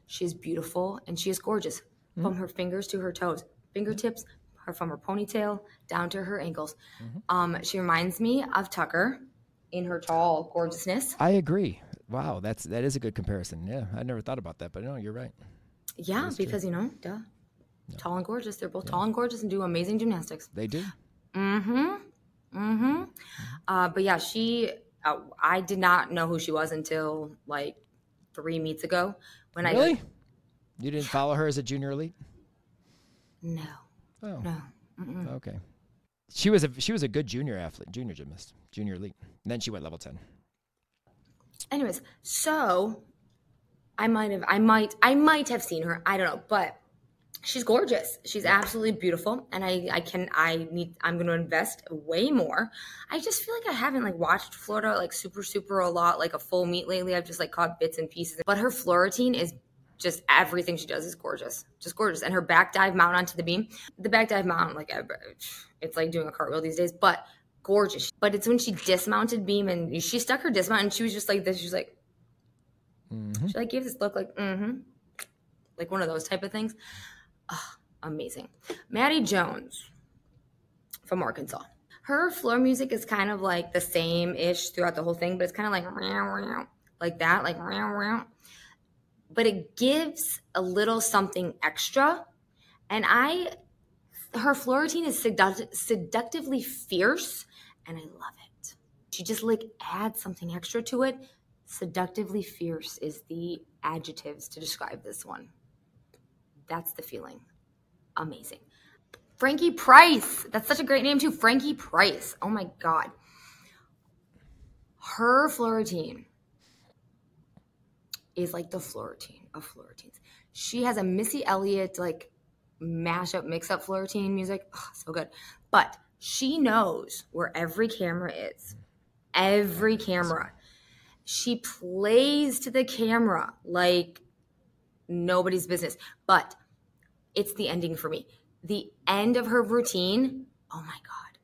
Speaker 2: She is beautiful, and she is gorgeous mm-hmm. from her fingers to her toes, fingertips, her from her ponytail down to her ankles. Mm-hmm. Um, she reminds me of Tucker in her tall gorgeousness.
Speaker 1: I agree. Wow, that's that is a good comparison. Yeah, I never thought about that, but no, you're right.
Speaker 2: Yeah, because true. you know, duh, tall and gorgeous. They're both yeah. tall and gorgeous and do amazing gymnastics.
Speaker 1: They do.
Speaker 2: Mm-hmm. Mm-hmm. mm-hmm. Uh, but yeah, she. Uh, I did not know who she was until like three meets ago
Speaker 1: when really? I. Really? You didn't follow her as a junior elite?
Speaker 2: No.
Speaker 1: Oh. No. Mm-mm. Okay. She was a she was a good junior athlete, junior gymnast, junior elite. And then she went level ten.
Speaker 2: Anyways, so I might have I might I might have seen her. I don't know, but she's gorgeous. She's absolutely beautiful, and I I can I need I'm going to invest way more. I just feel like I haven't like watched Florida like super super a lot, like a full meet lately. I've just like caught bits and pieces. But her floor routine is just everything she does is gorgeous, just gorgeous. And her back dive mount onto the beam, the back dive mount, like it's like doing a cartwheel these days, but gorgeous. But it's when she dismounted beam and she stuck her dismount and she was just like this. She was like, mm-hmm. she like gave this look like, mm-hmm, like one of those type of things. Oh, amazing. Maddie Jones from Arkansas. Her floor music is kind of like the same ish throughout the whole thing, but it's kind of like like that, like but it gives a little something extra. And I, her floor routine is seduct- seductively fierce, and I love it. She just like adds something extra to it. Seductively fierce is the adjectives to describe this one. That's the feeling. Amazing. Frankie Price. That's such a great name, too. Frankie Price. Oh my God. Her floor routine is like the floor routine of floor routines. She has a Missy Elliott like mashup mix up floor routine music. Oh, so good. But she knows where every camera is. Every camera. She plays to the camera like nobody's business. But it's the ending for me. The end of her routine. Oh my god.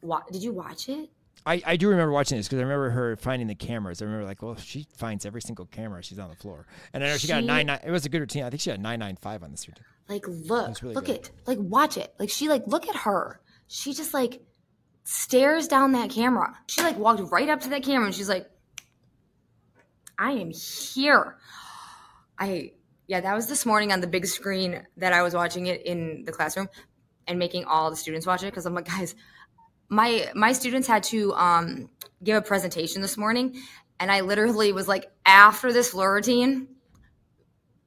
Speaker 2: What, did you watch it?
Speaker 1: I, I do remember watching this because I remember her finding the cameras. I remember like, well, she finds every single camera. She's on the floor, and I know she, she got a nine nine. It was a good routine. I think she had nine nine five on this routine.
Speaker 2: Like, look, really look good. at, like, watch it. Like, she like, look at her. She just like stares down that camera. She like walked right up to that camera and she's like, I am here. I yeah, that was this morning on the big screen that I was watching it in the classroom and making all the students watch it because I'm like, guys, my my students had to um, give a presentation this morning, and I literally was like, after this floor routine,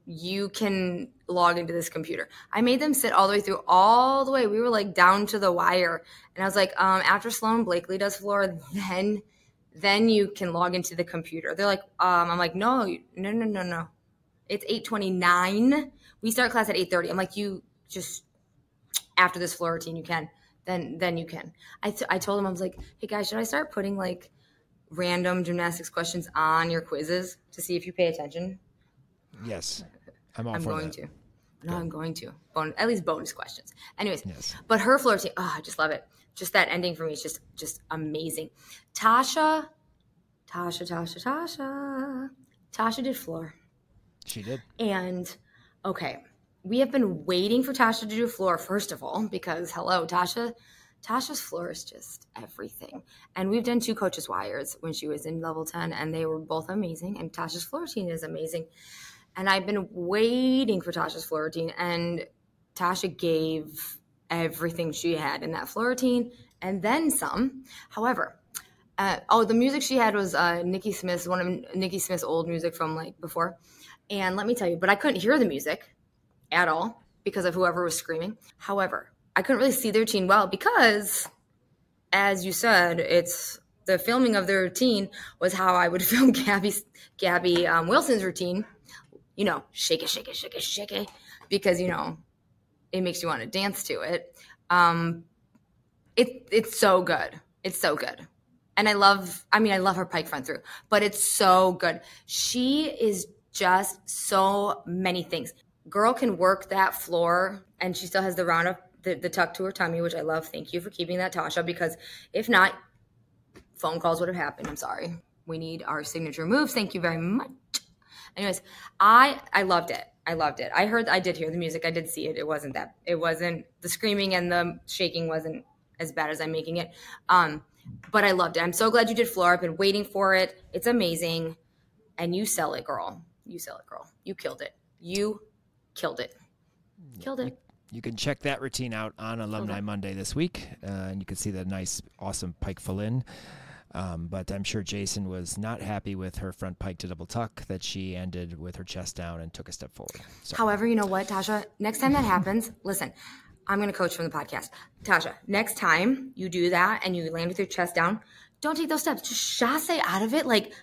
Speaker 2: you can log into this computer. I made them sit all the way through, all the way. We were like down to the wire, and I was like, um, after Sloan Blakely does floor, then then you can log into the computer. They're like, um, I'm like, no, no, no, no, no. It's 8:29. We start class at 8:30. I'm like, you just after this floor routine, you can then then you can. I, told him I was like, hey guys, should I start putting like random gymnastics questions on your quizzes to see if you pay attention?
Speaker 1: Yes, I'm all
Speaker 2: I'm
Speaker 1: for
Speaker 2: going
Speaker 1: that.
Speaker 2: to. No, I'm going to. Bon- at least bonus questions. Anyways, yes. but her floor team, oh, I just love it. Just that ending for me is just just amazing. Tasha, Tasha, Tasha, Tasha, Tasha did floor.
Speaker 1: She did.
Speaker 2: And okay, we have been waiting for Tasha to do floor, first of all, because hello, Tasha. Tasha's floor is just everything. And we've done two coaches wires when she was in level 10, and they were both amazing. And Tasha's floor routine is amazing. And I've been waiting for Tasha's floor routine, and Tasha gave everything she had in that floor routine and then some. However, Uh, oh, the music she had was uh, Nikki Smith's one of Nikki Smith's old music from like before. And let me tell you, but I couldn't hear the music at all because of whoever was screaming. However, I couldn't really see their routine well because, as you said, it's the filming of the routine was how I would film Gabby Gabby um, Wilson's routine. You know, shake it, shake it, shake it, shake it, because you know it makes you want to dance to it. Um, it it's so good. It's so good. And I love, I mean, I love her pike front through, but it's so good. She is just so many things. Girl can work that floor and she still has the round of the, the tuck to her tummy, which I love. Thank you for keeping that, Tasha, because if not, phone calls would have happened. I'm sorry. We need our signature moves. Thank you very much. Anyways, I I loved it. I loved it. I heard I did hear the music. I did see it. It wasn't that it wasn't the screaming and the shaking wasn't as bad as I'm making it. Um, but I loved it. I'm so glad you did floor. I've been waiting for it. It's amazing. And you sell it, girl. You sell it, girl. You killed it. You killed it. Killed it.
Speaker 1: You can check that routine out on Alumni okay. Monday this week, uh, and you can see the nice, awesome pike full in. Um, but I'm sure Jason was not happy with her front pike to double tuck that she ended with her chest down and took a step forward.
Speaker 2: So. However, you know what, Tasha? Next time that happens, listen, I'm going to coach from the podcast. Tasha, next time you do that and you land with your chest down, don't take those steps. Just chasse out of it, like,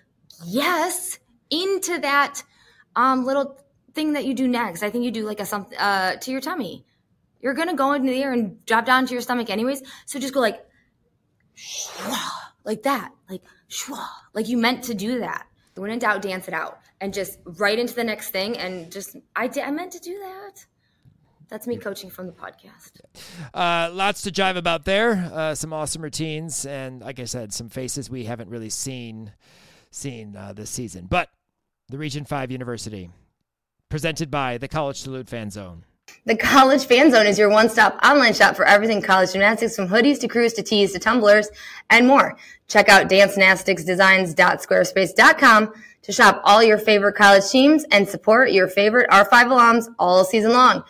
Speaker 2: yes, into that um, little thing that you do next. I think you do like a something uh, to your tummy. You're going to go into the air and drop down to your stomach anyways. So just go like, shwa, like that, like, shwa, like you meant to do that. When in doubt, dance it out and just right into the next thing. And just, I did, I meant to do that. That's me coaching from the podcast.
Speaker 1: Uh, lots to jive about there. Uh, some awesome routines, and like I said, some faces we haven't really seen seen uh, this season. But the Region Five University, presented by the College Salute Fan Zone.
Speaker 4: The College Fan Zone is your one-stop online shop for everything college gymnastics, from hoodies to crews to tees to tumblers and more. Check out dancegymnasticsdesigns.squarespace.com to shop all your favorite college teams and support your favorite R5 alums all season long.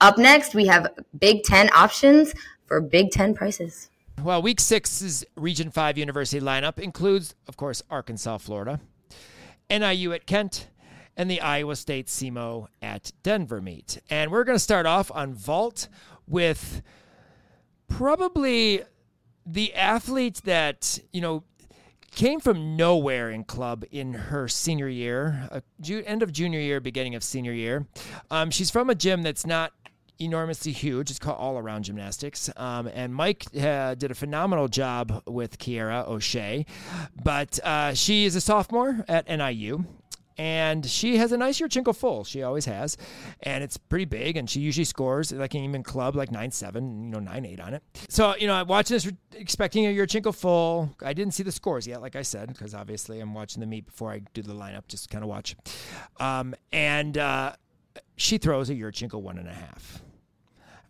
Speaker 4: Up next, we have Big Ten options for Big Ten prices.
Speaker 1: Well, week six's Region 5 University lineup includes, of course, Arkansas, Florida, NIU at Kent, and the Iowa State SEMO at Denver meet. And we're going to start off on vault with probably the athlete that, you know, came from nowhere in club in her senior year, uh, ju- end of junior year, beginning of senior year. Um, she's from a gym that's not enormously huge. It's called All Around Gymnastics. Um, and Mike uh, did a phenomenal job with Kiera O'Shea. But uh, she is a sophomore at NIU. And she has a nice Yurchenko full. She always has. And it's pretty big. And she usually scores like even club like 9 7, you know, 9 8 on it. So, you know, I'm watching this expecting a Yurchenko full. I didn't see the scores yet, like I said, because obviously I'm watching the meet before I do the lineup, just kind of watch. Um, and uh, she throws a Yurchenko one and a half.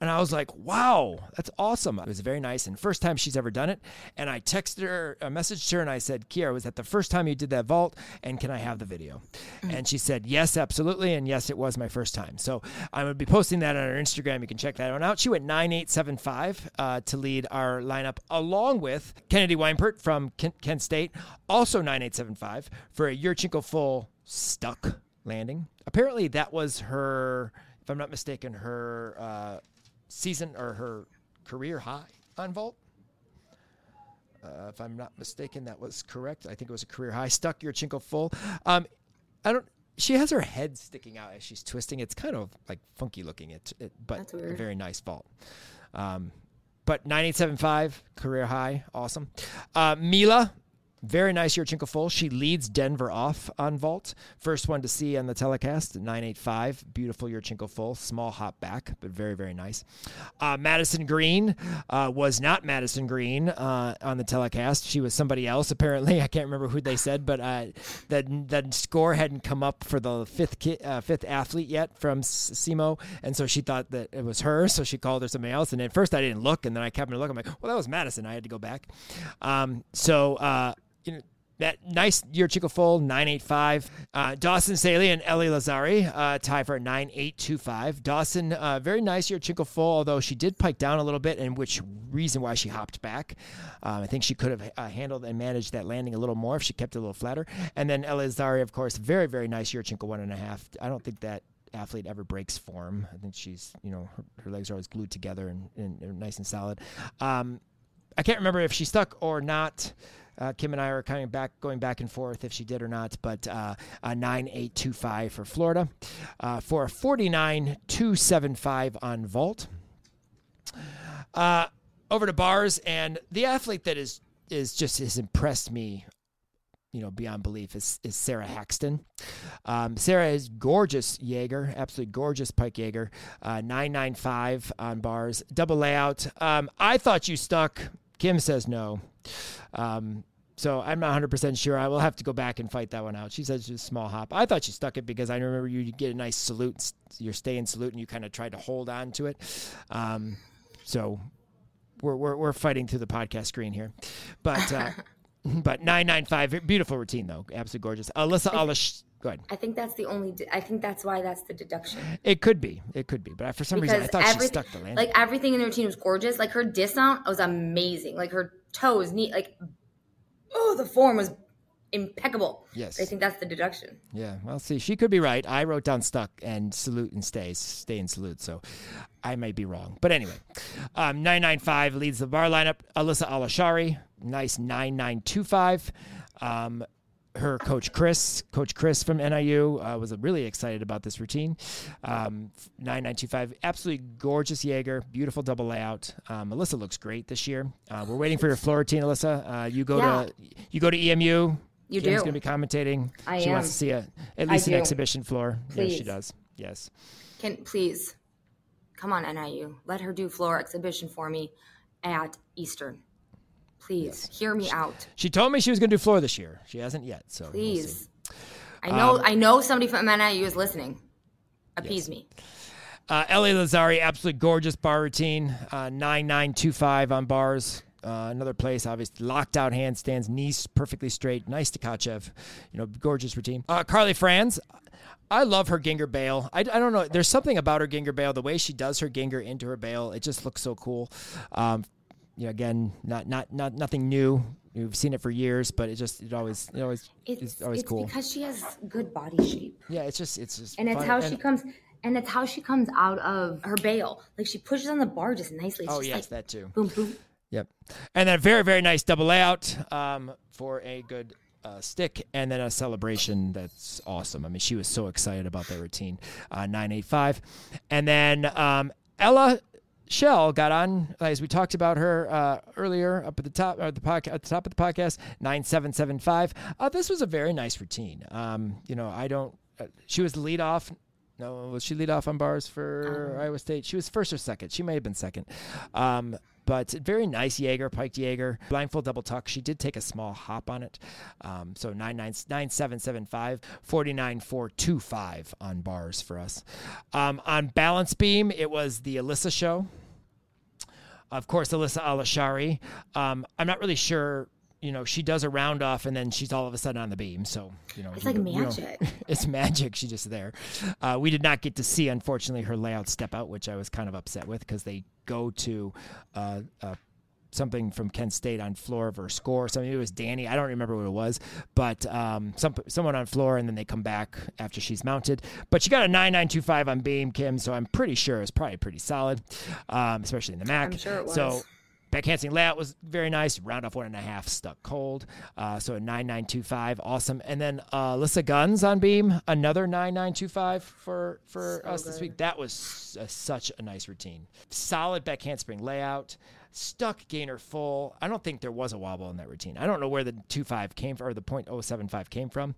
Speaker 1: And I was like, wow, that's awesome. It was very nice. And first time she's ever done it. And I texted her, I messaged her, and I said, Kiera, was that the first time you did that vault? And can I have the video? Mm-hmm. And she said, yes, absolutely. And yes, it was my first time. So I'm going to be posting that on our Instagram. You can check that one out. She went 9875 uh, to lead our lineup, along with Kennedy Weinpert from Kent, Kent State, also 9875 for a Yurchenko full stuck landing. Apparently, that was her, if I'm not mistaken, her. Uh, season or her career high on vault. Uh, if I'm not mistaken, that was correct. I think it was a career high. Stuck Yurchenko full. Um, I don't. She has her head sticking out as she's twisting. It's kind of like funky looking. It, it but a very nice vault. Um, but 9875 career high, awesome. Uh, Mila very nice Yurchenko full. She leads Denver off on vault. First one to see on the telecast, 985. Beautiful Yurchenko full. Small hop back, but very, very nice. Uh, Madison Green uh, was not Madison Green uh, on the telecast. She was somebody else, apparently. I can't remember who they said, but uh, that, that score hadn't come up for the fifth ki- uh, fifth athlete yet from SEMO. And so she thought that it was her. So she called her somebody else. And at first I didn't look. And then I kept on looking. I'm like, well, that was Madison. I had to go back. Um, so, uh, you know, that nice Yurchenko full 985. Uh, Dawson Staley and Ellie Lazzari uh, tie for 9825. Dawson, uh, very nice Yurchikov full, although she did pike down a little bit, and which reason why she hopped back. Um, I think she could have uh, handled and managed that landing a little more if she kept it a little flatter. And then Ellie Lazzari, of course, very, very nice Yurchenko one and a half. I don't think that athlete ever breaks form. I think she's, you know, her, her legs are always glued together and, and, and nice and solid. Um, I can't remember if she stuck or not. Uh, Kim and I are kind of back, going back and forth if she did or not, but uh, a 9825 for Florida. Uh, for a 49275 on vault. Uh, over to bars, and the athlete that is is just has impressed me you know, beyond belief is, is Sarah Haxton. Um, Sarah is gorgeous Jaeger, absolutely gorgeous Pike Jaeger, uh, 995 on bars, double layout. Um, I thought you stuck. Kim says no. Um, so I'm not 100% sure. I will have to go back and fight that one out. She says it's a small hop. I thought she stuck it because I remember you get a nice salute. You're staying salute and you kind of tried to hold on to it. Um, so we're, we're, we're fighting through the podcast screen here. But. Uh, but 995 beautiful routine though absolutely gorgeous alyssa alish go ahead
Speaker 2: I think that's the only. I think that's why that's the deduction.
Speaker 1: it could be it could be but for some reason i thought she stuck the landing
Speaker 2: Like everything in the routine was gorgeous. Like her dismount was amazing. Like her toes neat. Like oh, the form was impeccable.
Speaker 1: Yes.
Speaker 2: I think that's the deduction.
Speaker 1: yeah well see she could be right i wrote down stuck and salute and stay stay and salute so i might be wrong but anyway um, 995 leads the bar lineup alyssa alashari nice 9925 um, her coach Chris, Coach Chris from NIU, uh, was really excited about this routine. Um, 9925, absolutely gorgeous Jaeger, beautiful double layout. Um, Alyssa looks great this year. Uh, we're waiting for your floor routine, Alyssa. Uh, you go
Speaker 2: Yeah.
Speaker 1: to you go to EMU.
Speaker 2: You
Speaker 1: Kim's
Speaker 2: do.
Speaker 1: going to be commentating.
Speaker 2: I
Speaker 1: she
Speaker 2: am.
Speaker 1: wants to see a at
Speaker 2: I
Speaker 1: least an
Speaker 2: do.
Speaker 1: exhibition floor. Yes, she does. Yes.
Speaker 2: Can please come on NIU. Let her do floor exhibition for me at Eastern. Please hear me out.
Speaker 1: She told me she was going to do floor this year. She hasn't yet. So we'll.
Speaker 2: Please. I know.
Speaker 1: Um,
Speaker 2: I know somebody from NIU is listening. Appease me.
Speaker 1: Uh, Ellie Lazzari, absolutely gorgeous bar routine. Uh, 9925 on bars. Uh, another place, obviously, locked out handstands, knees perfectly straight. Nice to Tkachev. You know, gorgeous routine. Uh, Carly Franz. I love her Gienger bail. I, I don't know. There's something about her Gienger bail. The way she does her Gienger into her bail, it just looks so cool. Um, you know, again, not not not nothing new. We've seen it for years, but it just it always it always
Speaker 2: It's,
Speaker 1: it's always
Speaker 2: it's
Speaker 1: cool.
Speaker 2: because she has good body shape.
Speaker 1: yeah, it's just it's just
Speaker 2: and it's how
Speaker 1: And-
Speaker 2: she comes and it's how she comes out of her bail like she pushes on the bar just nicely it's
Speaker 1: Oh
Speaker 2: just
Speaker 1: yes,
Speaker 2: like
Speaker 1: that too.
Speaker 2: boom boom
Speaker 1: Yep. And then a very, very nice double layout um, for a good uh, stick, and then a celebration that's awesome. I mean, she was so excited about that routine. Uh, 985. And then um, Ella Shell got on, as we talked about her uh, earlier up at the top, at the, podca- at the top of the podcast, 9775. Uh, this was a very nice routine. Um, you know, I don't, uh, she was the lead off. No, was she lead off on bars for Iowa State? She was first or second. She may have been second. Um, but very nice Jaeger, piked Jaeger, blind full double tuck. She did take a small hop on it. Um, so 9775, 49425 on bars for us. Um, on balance beam, it was the Alyssa show. Of course, Alyssa Alashari. Um, I'm not really sure. You know, she does a round off and then she's all of a sudden on the beam. So, you know,
Speaker 2: It's like magic.
Speaker 1: it's magic. She's just there. Uh, we did not get to see, unfortunately, her layout step out, which I was kind of upset with because they go to uh, uh, something from Kent State on floor of her score. Something it was Danny. I don't remember what it was, but um, some someone on floor, and then they come back after she's mounted. But she got a nine nine two five on beam, Kim. So I'm pretty sure it's probably pretty solid, um, especially in the Mac.
Speaker 2: I'm sure it
Speaker 1: So
Speaker 2: was.
Speaker 1: Back handspring layout was very nice. Round off one and a half, stuck cold. Uh, so a 9925, awesome. And then uh, Alyssa Guns on beam, another 9925 for for us this week. That was uh such a nice routine. Solid back handspring layout. Stuck gainer full. I don't think there was a wobble in that routine. I don't know where the 25 came from or the .075 came from.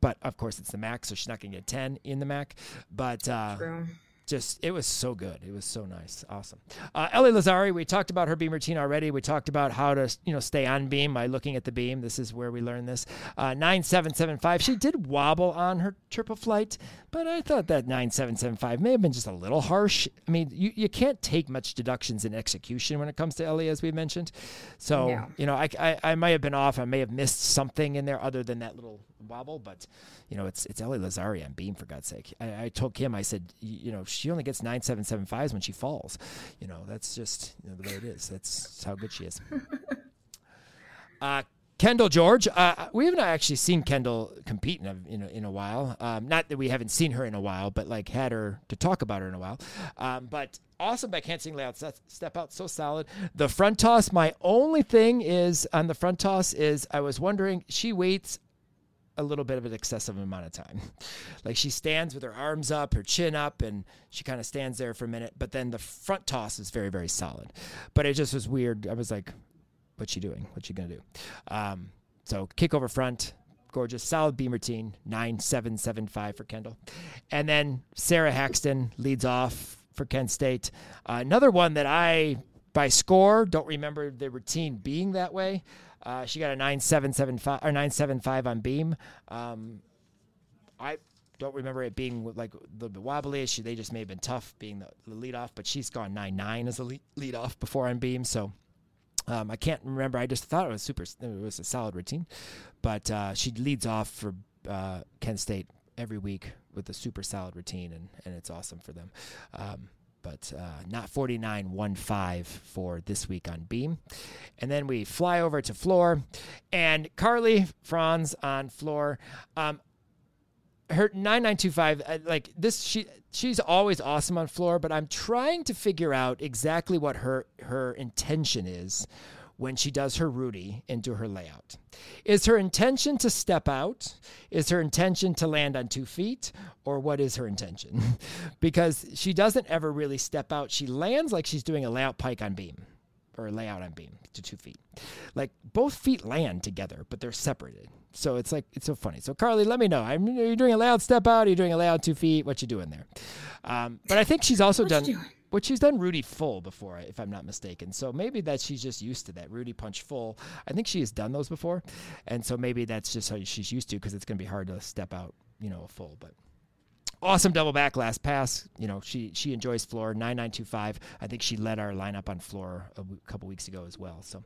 Speaker 1: But of course, it's the Mac, so she's not going to get 10 in the Mac. But uh,
Speaker 2: True.
Speaker 1: Just it was so good. It was so nice, awesome. Uh, Ellie Lazzari, we talked about her beam routine already. We talked about how to you know stay on beam by looking at the beam. This is where we learned this. Uh, nine seven seven five. She did wobble on her triple flight, but I thought that nine seven seven five may have been just a little harsh. I mean, you, you can't take much deductions in execution when it comes to Ellie, as we mentioned. So
Speaker 2: No.
Speaker 1: you know, I, I I might have been off. I may have missed something in there other than that little wobble, but you know, it's it's Ellie Lazzari on beam for God's sake. I, I told Kim, I said, you know, she only gets nine seven seven fives when she falls. You know, that's just you know, the way it is. That's how good she is. Uh, Kendall George, uh, we haven't actually seen Kendall compete in a, in a, in a while. Um, not that we haven't seen her in a while, but like had her to talk about her in a while. Um, but awesome back handspring layout, step out, so solid. The front toss, my only thing is on the front toss is I was wondering, she waits a little bit of an excessive amount of time. Like she stands with her arms up, her chin up, and she kind of stands there for a minute. But then the front toss is very, very solid. But it just was weird. I was like, what's she doing? What's she going to do? Um, so kick over front, gorgeous, solid beam routine, 9775 for Kendall. And then Sarah Haxton leads off for Kent State. Uh, another one that I, by score, don't remember the routine being that way. Uh, she got a 9775 or 975 on beam. Um, I don't remember it being like a little bit wobbly. She, they just may have been tough being the, the lead off, but she's gone 9 9 as a lead, lead off before on beam. So um, I can't remember. I just thought it was super. It was a solid routine, but uh, she leads off for uh, Kent State every week with a super solid routine, and, and it's awesome for them. Um, but uh, not 49 1 5 for this week on beam. And then we fly over to floor, and Carly Franz on floor. Um, her 9925 uh, like this she she's always awesome on floor but i'm trying to figure out exactly what her her intention is when she does her rudy into her layout is her intention to step out is her intention to land on two feet or what is her intention because she doesn't ever really step out she lands like she's doing a layout pike on beam or layout on beam to two feet. Like both feet land together, but they're separated. So it's like it's so funny. So Carly, let me know. I'm, are you doing a layout step out? Are you doing a layout two feet? What you doing there? Um, but I think she's also done what she's done Rudy full before, if I'm not mistaken. So maybe that she's just used to that Rudy punch full. I think she has done those before, and so maybe that's just how she's used to because it's going to be hard to step out, you know, a full. But awesome double back last pass. You know, she she enjoys floor 9925. I think she led our lineup on floor a w- couple weeks ago as well. So,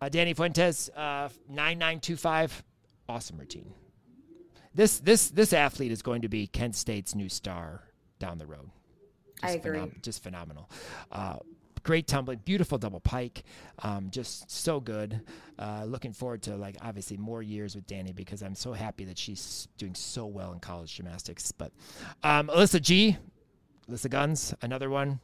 Speaker 1: uh, Danny Fuentes uh, 9925, awesome routine. This this this athlete is going to be Kent State's new star down the road.
Speaker 2: I
Speaker 1: Just
Speaker 2: agree.
Speaker 1: phenom- just phenomenal. Uh, great tumbling, beautiful double pike, um, just so good. Uh, looking forward to like obviously more years with Danny because I'm so happy that she's doing so well in college gymnastics. But um, Alyssa G, Alyssa Guns, another one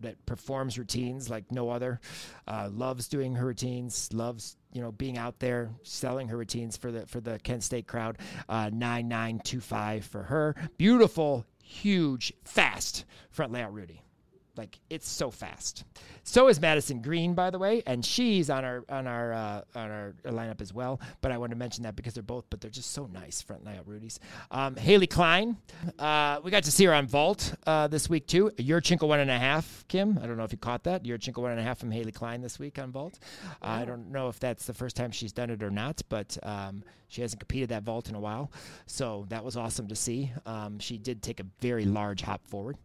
Speaker 1: that performs routines like no other. Uh, loves doing her routines. Loves you know being out there selling her routines for the for the Kent State crowd. Uh, Nine nine two five for her. Beautiful, huge, fast front layout Rudy. Like it's so fast. So is Madison Green, by the way, and she's on our on our uh, on our lineup as well. But I want to mention that because they're both, but they're just so nice front layout Rudies. Um, Haley Klein, uh, we got to see her on vault uh, this week too. Yurchenko one and a half. Kim, I don't know if you caught that. Yurchenko one and a half from Haley Klein this week on vault. Uh, I don't know if that's the first time she's done it or not, but um, she hasn't competed that vault in a while, so that was awesome to see. Um, she did take a very large hop forward,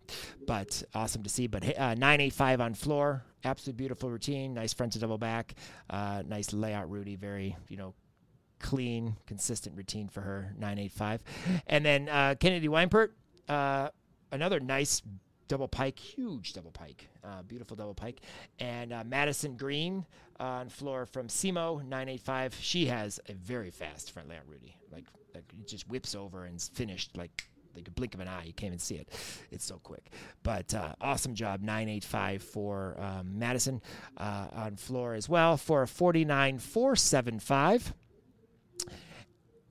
Speaker 1: but awesome to see. But uh, 985 on floor, absolute beautiful routine, nice front to double back, uh, nice layout, Rudy, very you know clean, consistent routine for her 985, and then uh, Kennedy Weinpert, uh, another nice double pike, huge double pike, uh, beautiful double pike, and uh, Madison Green uh, on floor from SEMO 985. She has a very fast front layout, Rudy, like like it just whips over and is finished like like a blink of an eye. You can't even see it. It's so quick. But uh, awesome job, 985 for um, Madison uh, on floor as well for a 49 475,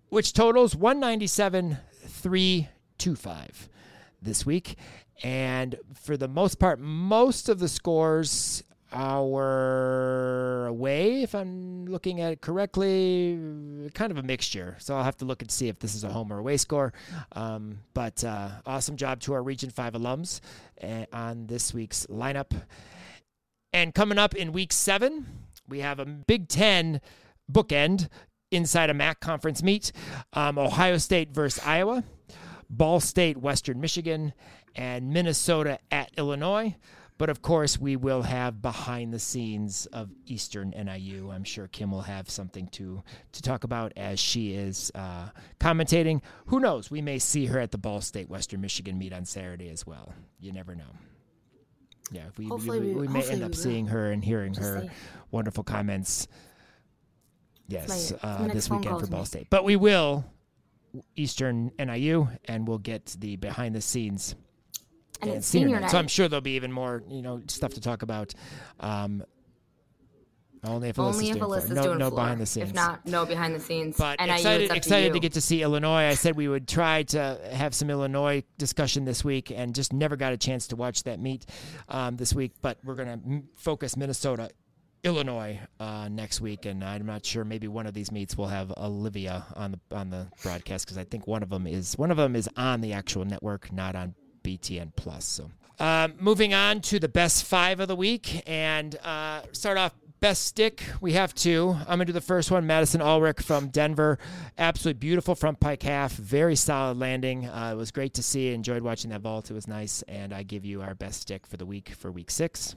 Speaker 1: which totals 197 325 this week. And for the most part, most of the scores hour away, if I'm looking at it correctly. Kind of a mixture. So I'll have to look and see if this is a home or away score. Um, but uh, awesome job to our Region 5 alums uh, on this week's lineup. And coming up in week seven, we have a Big Ten bookend inside a MAC conference meet um, Ohio State versus Iowa, Ball State, Western Michigan, and Minnesota at Illinois. But of course, we will have behind the scenes of Eastern NIU. I'm sure Kim will have something to to talk about as she is uh, commentating. Who knows? We may see her at the Ball State Western Michigan meet on Saturday as well. You never know. Yeah, we, we, we, we, may end up seeing her and hearing Just her say. wonderful comments. Yes, uh, this weekend for Ball State. But we will Eastern NIU, and we'll get the behind the scenes
Speaker 2: and, and senior, senior night. night.
Speaker 1: So I'm sure there'll be even more, you know, stuff to talk about. Um, only if Alyssa's,
Speaker 2: Only if
Speaker 1: doing,
Speaker 2: Alyssa's
Speaker 1: no,
Speaker 2: doing
Speaker 1: no
Speaker 2: floor.
Speaker 1: behind the scenes.
Speaker 2: If not, no behind the scenes.
Speaker 1: But
Speaker 2: NIU,
Speaker 1: excited, excited
Speaker 2: to,
Speaker 1: to, get to see Illinois. I said we would try to have some Illinois discussion this week, and just never got a chance to watch that meet um, this week. But we're going to m- focus Minnesota Illinois uh, next week, and I'm not sure. Maybe one of these meets will have Olivia on the on the broadcast because I think one of them is one of them is on the actual network, not on BTN Plus. So, um, moving on to the best five of the week, and uh, start off best stick. We have two. I'm gonna do the first one. Madison Ulrich from Denver, absolutely beautiful front pike half, very solid landing. Uh, it was great to see. Enjoyed watching that vault. It was nice, and I give you our best stick for the week for week six.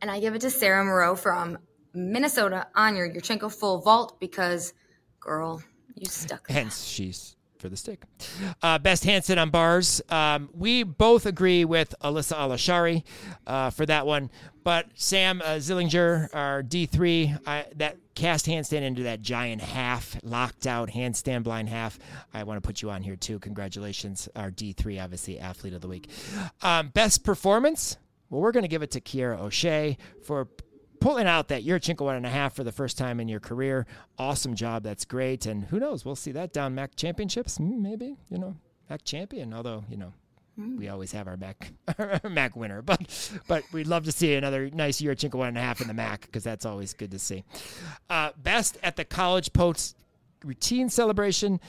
Speaker 2: And I give it to Sarah Moreau from Minnesota on your Yurchenko full vault because, girl, you stuck.
Speaker 1: That. Hence, she's for the stick. Uh, best handstand on bars. Um, we both agree with Alyssa Alashari uh, for that one. But Sam uh, Zillinger, our D3, I, that cast handstand into that giant half, locked out handstand blind half. I want to put you on here too. Congratulations, our D3, obviously, athlete of the week. Um, best performance. Well, we're going to give it to Kiera O'Shea for pulling out that Yurchenko one and a half for the first time in your career. Awesome job. That's great. And who knows? We'll see that down MAC championships. Hmm, maybe, you know, MAC champion. Although, you know, we always have our MAC our MAC winner, but but we'd love to see another nice Yurchenko one and a half in the MAC because that's always good to see. Uh, best at the college post routine celebration.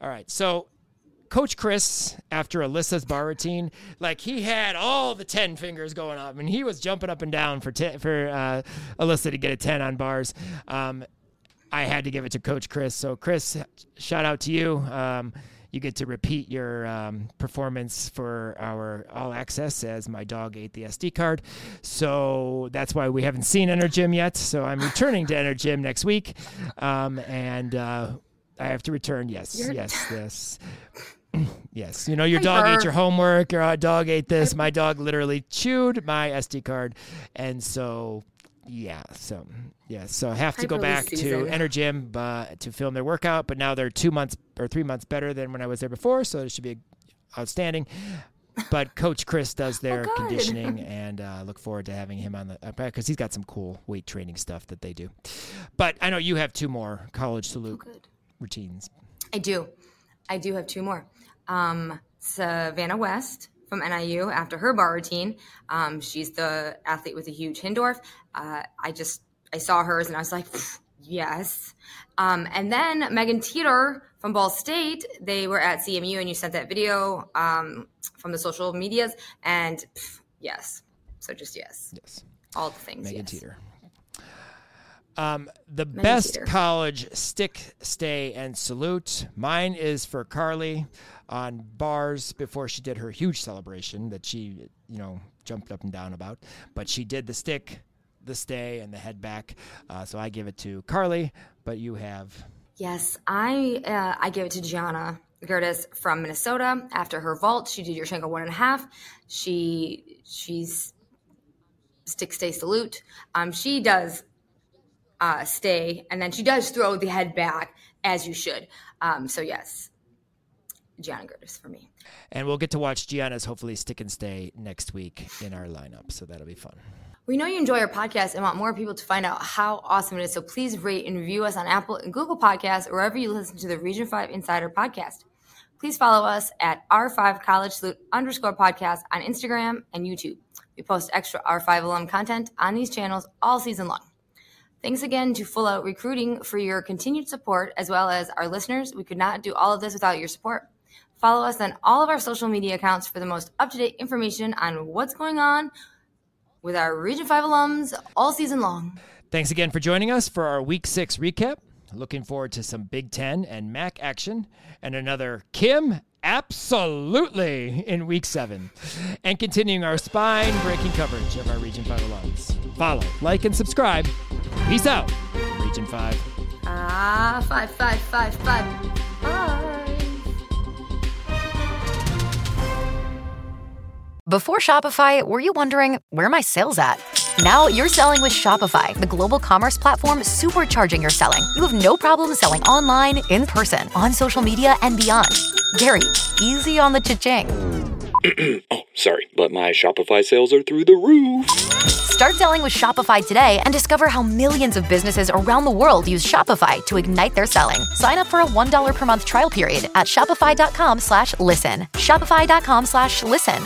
Speaker 1: All right, so Coach Chris, after Alyssa's bar routine, like he had all the 10 fingers going up and he was jumping up and down for, ten, for uh, Alyssa to get a 10 on bars. Um, I had to give it to Coach Chris. So, Chris, shout out to you. Um, you get to repeat your um, performance for our all access as my dog ate the SD card. So that's why we haven't seen Enter Gym yet. So I'm returning to Enter Gym next week. Um, and uh, I have to return. Yes, You're yes, yes. Yes, you know your dog ate your homework. Your dog ate this. My dog literally chewed my SD card, and so yeah, so yeah, so I have to go back to Enter Gym but to film their workout. But now they're two months or three months better than when I was there before, so it should be outstanding. But Coach Chris does their oh, conditioning, and uh, look forward to having him on the because uh, he's got some cool weight training stuff that they do. But I know you have two more college salute oh, routines.
Speaker 2: I do. I do have two more. Um, Savannah West from NIU after her bar routine. Um, she's the athlete with a huge Hindorf. Uh, I just I saw hers and I was like, yes. Um, and then Megan Teeter from Ball State. They were at CMU and you sent that video um, from the social medias and pff, yes. So just yes.
Speaker 1: Yes.
Speaker 2: All the things.
Speaker 1: Megan
Speaker 2: yes.
Speaker 1: Teeter. Um, the best college stick, stay, and salute. Mine is for Carly on bars before she did her huge celebration that she, you know, jumped up and down about. But she did the stick, the stay, and the head back. Uh, so I give it to Carly. But you have.
Speaker 2: Yes, I uh, I give it to Gianna Gerdes from Minnesota. After her vault, she did your Yurchenko one and a half. She she's stick stay salute. Um, she does uh, stay, and then she does throw the head back as you should. Um, so yes, Gianna Gerdes for me.
Speaker 1: And we'll get to watch Gianna's hopefully stick and stay next week in our lineup, so that'll be fun.
Speaker 2: We know you enjoy our podcast and want more people to find out how awesome it is. So please rate and review us on Apple and Google Podcasts or wherever you listen to the Region 5 Insider podcast. Please follow us at R5 College Salute underscore podcast on Instagram and YouTube. We post extra R5 alum content on these channels all season long. Thanks again to Full Out Recruiting for your continued support, as well as our listeners. We could not do all of this without your support. Follow us on all of our social media accounts for the most up to date information on what's going on with our Region 5 alums all season long.
Speaker 1: Thanks again for joining us for our Week 6 recap. Looking forward to some Big Ten and MAC action and another Kim absolutely in Week 7. And continuing our spine breaking coverage of our Region 5 alums. Follow, like, and subscribe. Peace out, Region 5.
Speaker 2: Ah, five, five, five, five, five.
Speaker 5: Before Shopify, were you wondering where my sales at? Now you're selling with Shopify, the global commerce platform supercharging your selling. You have no problem selling online, in person, on social media, and beyond. Gary, easy on the cha-ching.
Speaker 6: oh, sorry, but my Shopify sales are through the roof.
Speaker 5: Start selling with Shopify today and discover how millions of businesses around the world use Shopify to ignite their selling. Sign up for a $1 per month trial period at shopify.com slash listen. Shopify.com slash listen.